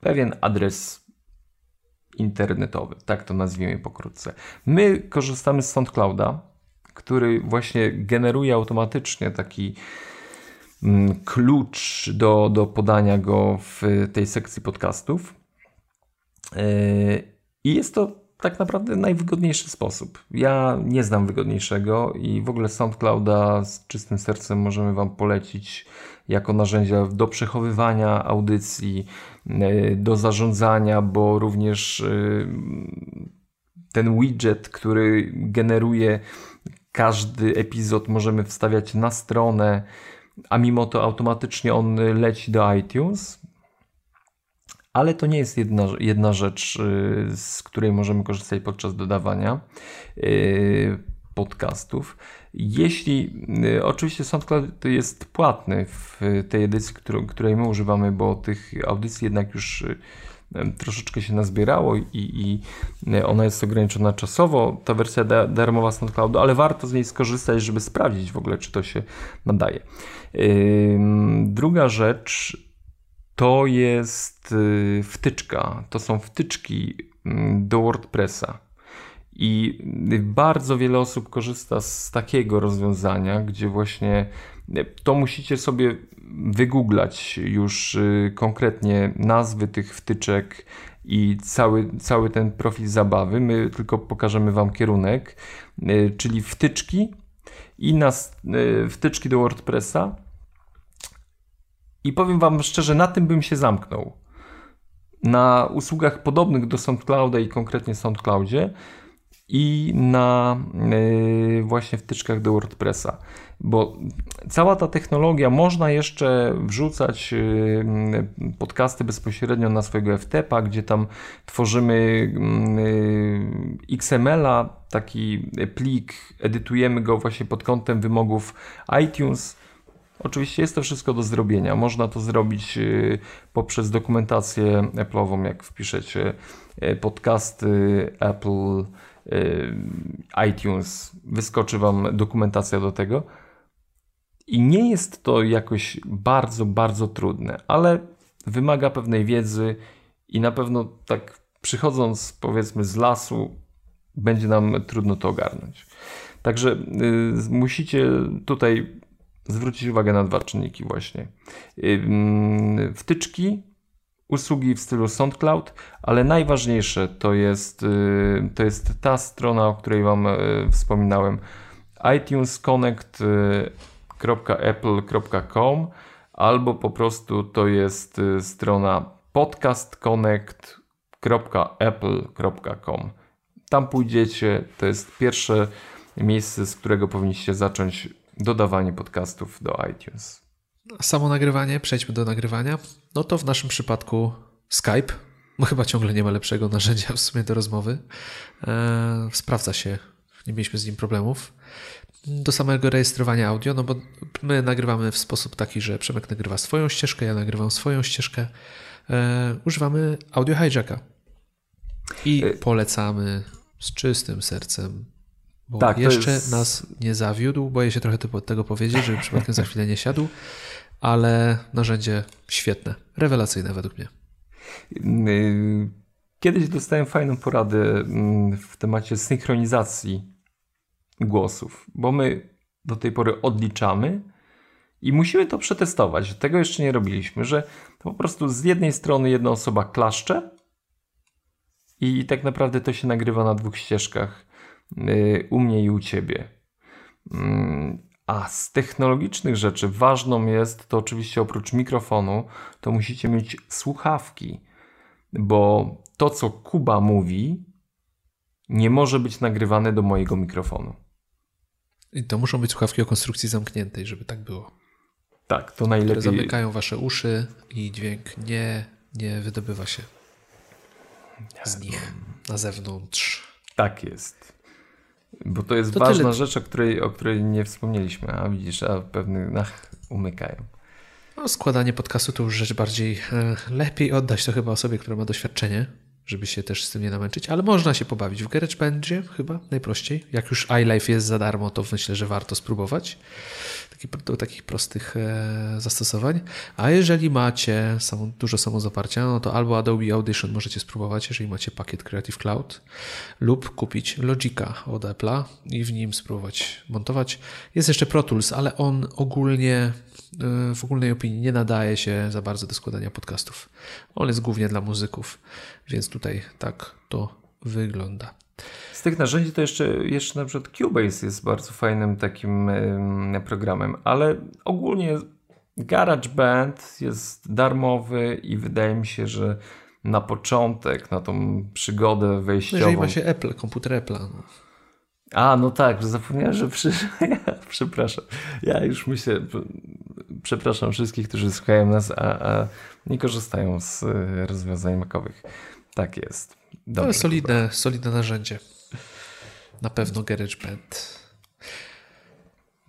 pewien adres internetowy, tak to nazwijmy pokrótce. My korzystamy z SoundClouda, który właśnie generuje automatycznie taki mm, klucz do, do podania go w tej sekcji podcastów. E, I jest to tak naprawdę najwygodniejszy sposób. Ja nie znam wygodniejszego i w ogóle SoundClouda z czystym sercem możemy Wam polecić jako narzędzia do przechowywania audycji, e, do zarządzania, bo również e, ten widget, który generuje każdy epizod, możemy wstawiać na stronę, a mimo to automatycznie on leci do iTunes. Ale to nie jest jedna, jedna rzecz, y, z której możemy korzystać podczas dodawania y, podcastów. Jeśli y, oczywiście SoundCloud jest płatny w tej edycji, której my używamy, bo tych audycji jednak już troszeczkę się nazbierało i, i ona jest ograniczona czasowo, ta wersja da, darmowa SoundCloudu, ale warto z niej skorzystać, żeby sprawdzić w ogóle, czy to się nadaje. Druga rzecz to jest y, wtyczka. To są wtyczki mm, do WordPressa. I bardzo wiele osób korzysta z takiego rozwiązania, gdzie właśnie y, to musicie sobie wygooglać już y, konkretnie nazwy tych wtyczek i cały, cały ten profil zabawy. My tylko pokażemy Wam kierunek, czyli wtyczki i nas, wtyczki do WordPressa i powiem Wam szczerze, na tym bym się zamknął. Na usługach podobnych do SoundClouda i konkretnie SoundCloudzie i na yy, właśnie wtyczkach do WordPressa. Bo cała ta technologia można jeszcze wrzucać yy, podcasty bezpośrednio na swojego FTP-a, gdzie tam tworzymy yy, XML-a, taki plik, edytujemy go właśnie pod kątem wymogów iTunes Oczywiście jest to wszystko do zrobienia. Można to zrobić y, poprzez dokumentację Apple'ową, jak wpiszecie y, podcasty Apple, y, iTunes, wyskoczy Wam dokumentacja do tego. I nie jest to jakoś bardzo, bardzo trudne, ale wymaga pewnej wiedzy i na pewno tak przychodząc powiedzmy z lasu, będzie nam trudno to ogarnąć. Także y, musicie tutaj zwrócić uwagę na dwa czynniki właśnie. Wtyczki, usługi w stylu SoundCloud, ale najważniejsze to jest, y, to jest ta strona, o której Wam y, wspominałem, itunesconnect.apple.com albo po prostu to jest y, strona podcastconnect.apple.com. Tam pójdziecie, to jest pierwsze miejsce, z którego powinniście zacząć dodawanie podcastów do iTunes. Samo nagrywanie, przejdźmy do nagrywania. No to w naszym przypadku Skype. No chyba ciągle nie ma lepszego narzędzia w sumie do rozmowy. Eee, sprawdza się, nie mieliśmy z nim problemów. Do samego rejestrowania audio, no bo my nagrywamy w sposób taki, że Przemek nagrywa swoją ścieżkę, ja nagrywam swoją ścieżkę. Eee, używamy audio hijacka. I e- polecamy z czystym sercem bo tak, jeszcze jest... nas nie zawiódł. Boję się trochę tego powiedzieć, żeby przypadkiem za chwilę nie siadł, ale narzędzie świetne, rewelacyjne według mnie. Y, kiedyś dostałem fajną poradę mm, w temacie synchronizacji głosów, bo my do tej pory odliczamy i musimy to przetestować. Tego jeszcze nie robiliśmy, że po prostu z jednej strony jedna osoba klaszcze i tak naprawdę to się nagrywa na dwóch ścieżkach u mnie i u ciebie. Mm, a z technologicznych rzeczy ważną jest to oczywiście oprócz mikrofonu, to musicie mieć słuchawki, bo to co Kuba mówi nie może być nagrywane do mojego mikrofonu. I to muszą być słuchawki o konstrukcji zamkniętej, żeby tak było. Tak, to najlepiej. Które zamykają wasze uszy i dźwięk nie, nie wydobywa się z nich na zewnątrz. Tak jest. Bo to jest to ważna tyle. rzecz, o której, o której nie wspomnieliśmy, a widzisz, a pewnych ach, umykają. No, składanie podcastu to już rzecz bardziej e, lepiej oddać to chyba osobie, która ma doświadczenie, żeby się też z tym nie namęczyć, ale można się pobawić w GarageBandzie chyba najprościej. Jak już iLife jest za darmo, to myślę, że warto spróbować do takich prostych e, zastosowań. A jeżeli macie dużo samozaparcia, no to albo Adobe Audition możecie spróbować, jeżeli macie pakiet Creative Cloud, lub kupić Logica od Apple'a i w nim spróbować montować. Jest jeszcze Pro Tools, ale on ogólnie e, w ogólnej opinii nie nadaje się za bardzo do składania podcastów. On jest głównie dla muzyków, więc tutaj tak to wygląda. Z tych narzędzi to jeszcze, jeszcze na przykład Cubase jest bardzo fajnym takim programem, ale ogólnie GarageBand jest darmowy i wydaje mi się, że na początek, na tą przygodę wejściową. Jeżeli ma się Apple, komputer Apple. No. A, no tak, zapomniałem, że przy... [laughs] przepraszam. Ja już myślę, przepraszam wszystkich, którzy słuchają nas, a, a nie korzystają z e, rozwiązań makowych. Tak jest. Dobrze, to solidne, solidne narzędzie. Na pewno GarageBand.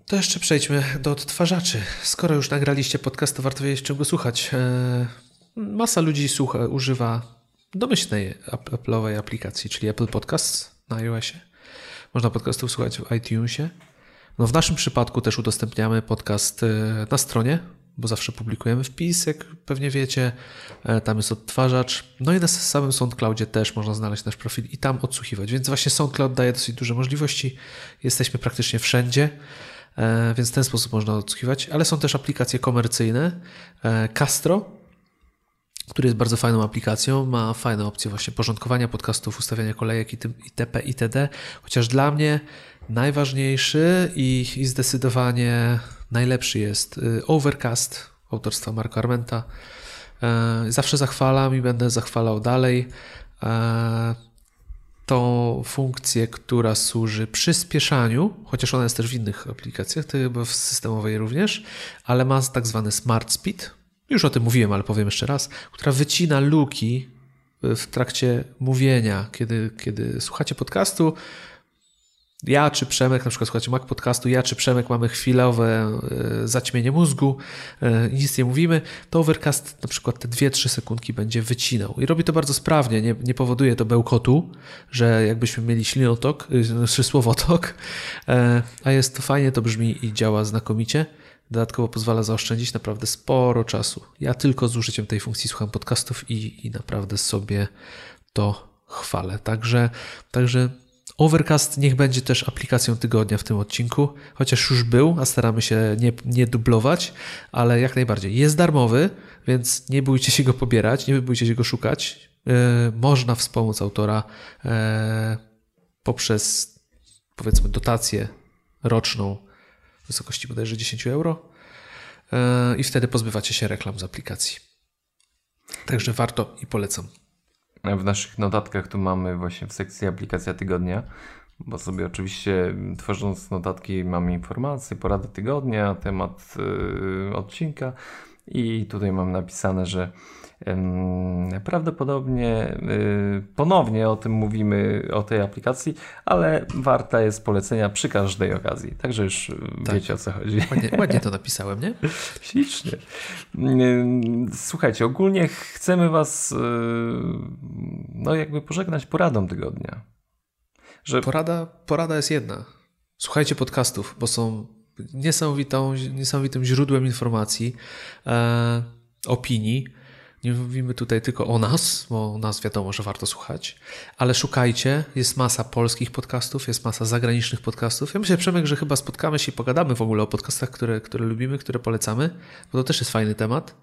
To jeszcze przejdźmy do odtwarzaczy. Skoro już nagraliście podcast, to warto wiedzieć, czego słuchać. E, masa ludzi słucha, używa domyślnej Apple'owej aplikacji, czyli Apple Podcasts na iOSie. Można podcastów słuchać w iTunesie. No w naszym przypadku też udostępniamy podcast e, na stronie, bo zawsze publikujemy wpis, jak pewnie wiecie. E, tam jest odtwarzacz. No i na samym SoundCloudzie też można znaleźć nasz profil i tam odsłuchiwać. Więc właśnie SoundCloud daje dosyć duże możliwości. Jesteśmy praktycznie wszędzie. E, więc w ten sposób można odsłuchiwać, ale są też aplikacje komercyjne. Castro, który jest bardzo fajną aplikacją, ma fajne opcje właśnie porządkowania podcastów, ustawiania kolejek itp. itd. Chociaż dla mnie najważniejszy i, i zdecydowanie najlepszy jest y, Overcast autorstwa Marka Armenta. E, zawsze zachwalam i będę zachwalał dalej e, tą funkcję, która służy przyspieszaniu, chociaż ona jest też w innych aplikacjach, to chyba w systemowej również, ale ma tak zwany smart speed, już o tym mówiłem, ale powiem jeszcze raz, która wycina luki w trakcie mówienia, kiedy, kiedy słuchacie podcastu. Ja czy Przemek, na przykład słuchacie Mac podcastu, ja czy Przemek mamy chwilowe e, zaćmienie mózgu e, nic nie mówimy, to Overcast na przykład te 2-3 sekundki będzie wycinał. I robi to bardzo sprawnie, nie, nie powoduje to bełkotu, że jakbyśmy mieli ślinotok, e, czy słowotok, a jest to fajnie, to brzmi i działa znakomicie. Dodatkowo pozwala zaoszczędzić naprawdę sporo czasu. Ja tylko z użyciem tej funkcji słucham podcastów i, i naprawdę sobie to chwalę. Także, także Overcast niech będzie też aplikacją tygodnia w tym odcinku, chociaż już był, a staramy się nie, nie dublować, ale jak najbardziej. Jest darmowy, więc nie bójcie się go pobierać, nie bójcie się go szukać. Yy, można wspomóc autora yy, poprzez powiedzmy dotację roczną w wysokości bodajże 10 euro e, i wtedy pozbywacie się reklam z aplikacji. Także warto i polecam. W naszych notatkach tu mamy właśnie w sekcji aplikacja tygodnia, bo sobie oczywiście tworząc notatki mamy informacje, porady tygodnia, temat yy, odcinka i tutaj mam napisane, że Prawdopodobnie y, ponownie o tym mówimy, o tej aplikacji, ale warta jest polecenia przy każdej okazji. Także już tak. wiecie o co chodzi. Ładnie, ładnie to [laughs] napisałem, nie? Ślicznie. Słuchajcie, ogólnie chcemy Was y, no jakby pożegnać poradą tygodnia. Że... Porada, porada jest jedna. Słuchajcie podcastów, bo są niesamowitą, niesamowitym źródłem informacji, e, opinii nie mówimy tutaj tylko o nas, bo nas wiadomo, że warto słuchać, ale szukajcie, jest masa polskich podcastów, jest masa zagranicznych podcastów. Ja myślę, Przemek, że chyba spotkamy się i pogadamy w ogóle o podcastach, które, które lubimy, które polecamy, bo to też jest fajny temat.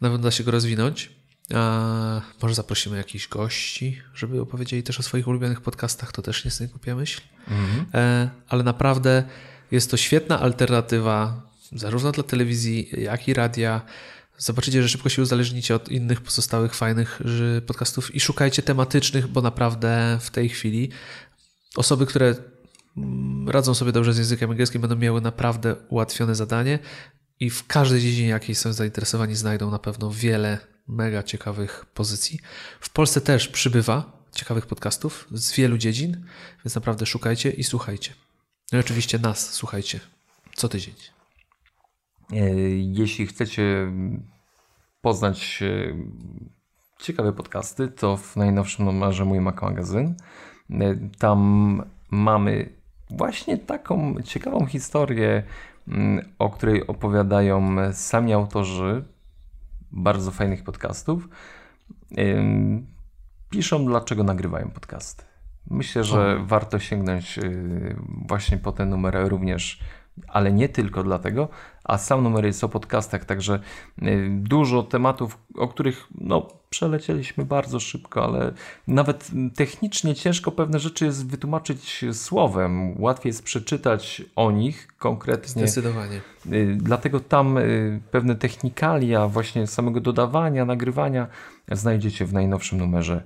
Nawet da się go rozwinąć. A może zaprosimy jakichś gości, żeby opowiedzieli też o swoich ulubionych podcastach, to też nie jest głupia myśl. Mhm. E, ale naprawdę jest to świetna alternatywa zarówno dla telewizji, jak i radia Zobaczycie, że szybko się uzależnicie od innych pozostałych fajnych podcastów i szukajcie tematycznych, bo naprawdę w tej chwili osoby, które mm, radzą sobie dobrze z językiem angielskim, będą miały naprawdę ułatwione zadanie i w każdej dziedzinie, jakiej są zainteresowani, znajdą na pewno wiele mega ciekawych pozycji. W Polsce też przybywa ciekawych podcastów z wielu dziedzin, więc naprawdę szukajcie i słuchajcie. No i oczywiście nas słuchajcie co tydzień. E, jeśli chcecie poznać e, ciekawe podcasty, to w najnowszym numerze Mój Mac Magazyn. E, tam mamy właśnie taką ciekawą historię, mm, o której opowiadają sami autorzy bardzo fajnych podcastów. Piszą, dlaczego nagrywają podcasty. Myślę, że o. warto sięgnąć właśnie po ten numer również ale nie tylko dlatego, a sam numer jest o podcastach, także y, dużo tematów, o których no, przelecieliśmy bardzo szybko, ale nawet technicznie ciężko pewne rzeczy jest wytłumaczyć słowem. Łatwiej jest przeczytać o nich konkretnie. Zdecydowanie. Y, dlatego tam y, pewne technikalia właśnie samego dodawania, nagrywania znajdziecie w najnowszym numerze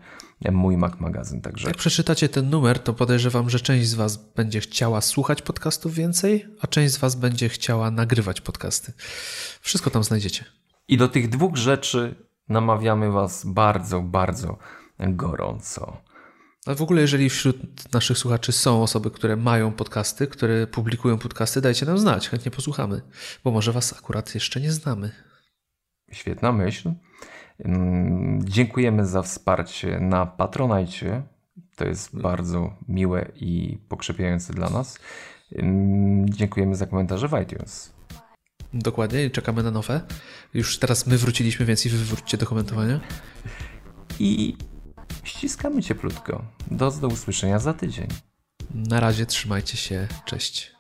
Mój Mac Magazyn. Także... Jak przeczytacie ten numer, to podejrzewam, że część z Was będzie chciała słuchać podcastów więcej, a część z Was będzie chciała nagrywać podcasty. Wszystko tam znajdziecie. I do tych dwóch rzeczy namawiamy Was bardzo, bardzo gorąco. Ale w ogóle, jeżeli wśród naszych słuchaczy są osoby, które mają podcasty, które publikują podcasty, dajcie nam znać, chętnie posłuchamy, bo może Was akurat jeszcze nie znamy. Świetna myśl. Mm, dziękujemy za wsparcie na Patronajcie. To jest bardzo miłe i pokrzepiające dla nas. Mm, dziękujemy za komentarze w iTunes. Dokładnie, czekamy na nowe. Już teraz my wróciliśmy, więc i wy wróćcie do komentowania. I ściskamy cieplutko. Do, do usłyszenia za tydzień. Na razie trzymajcie się. Cześć.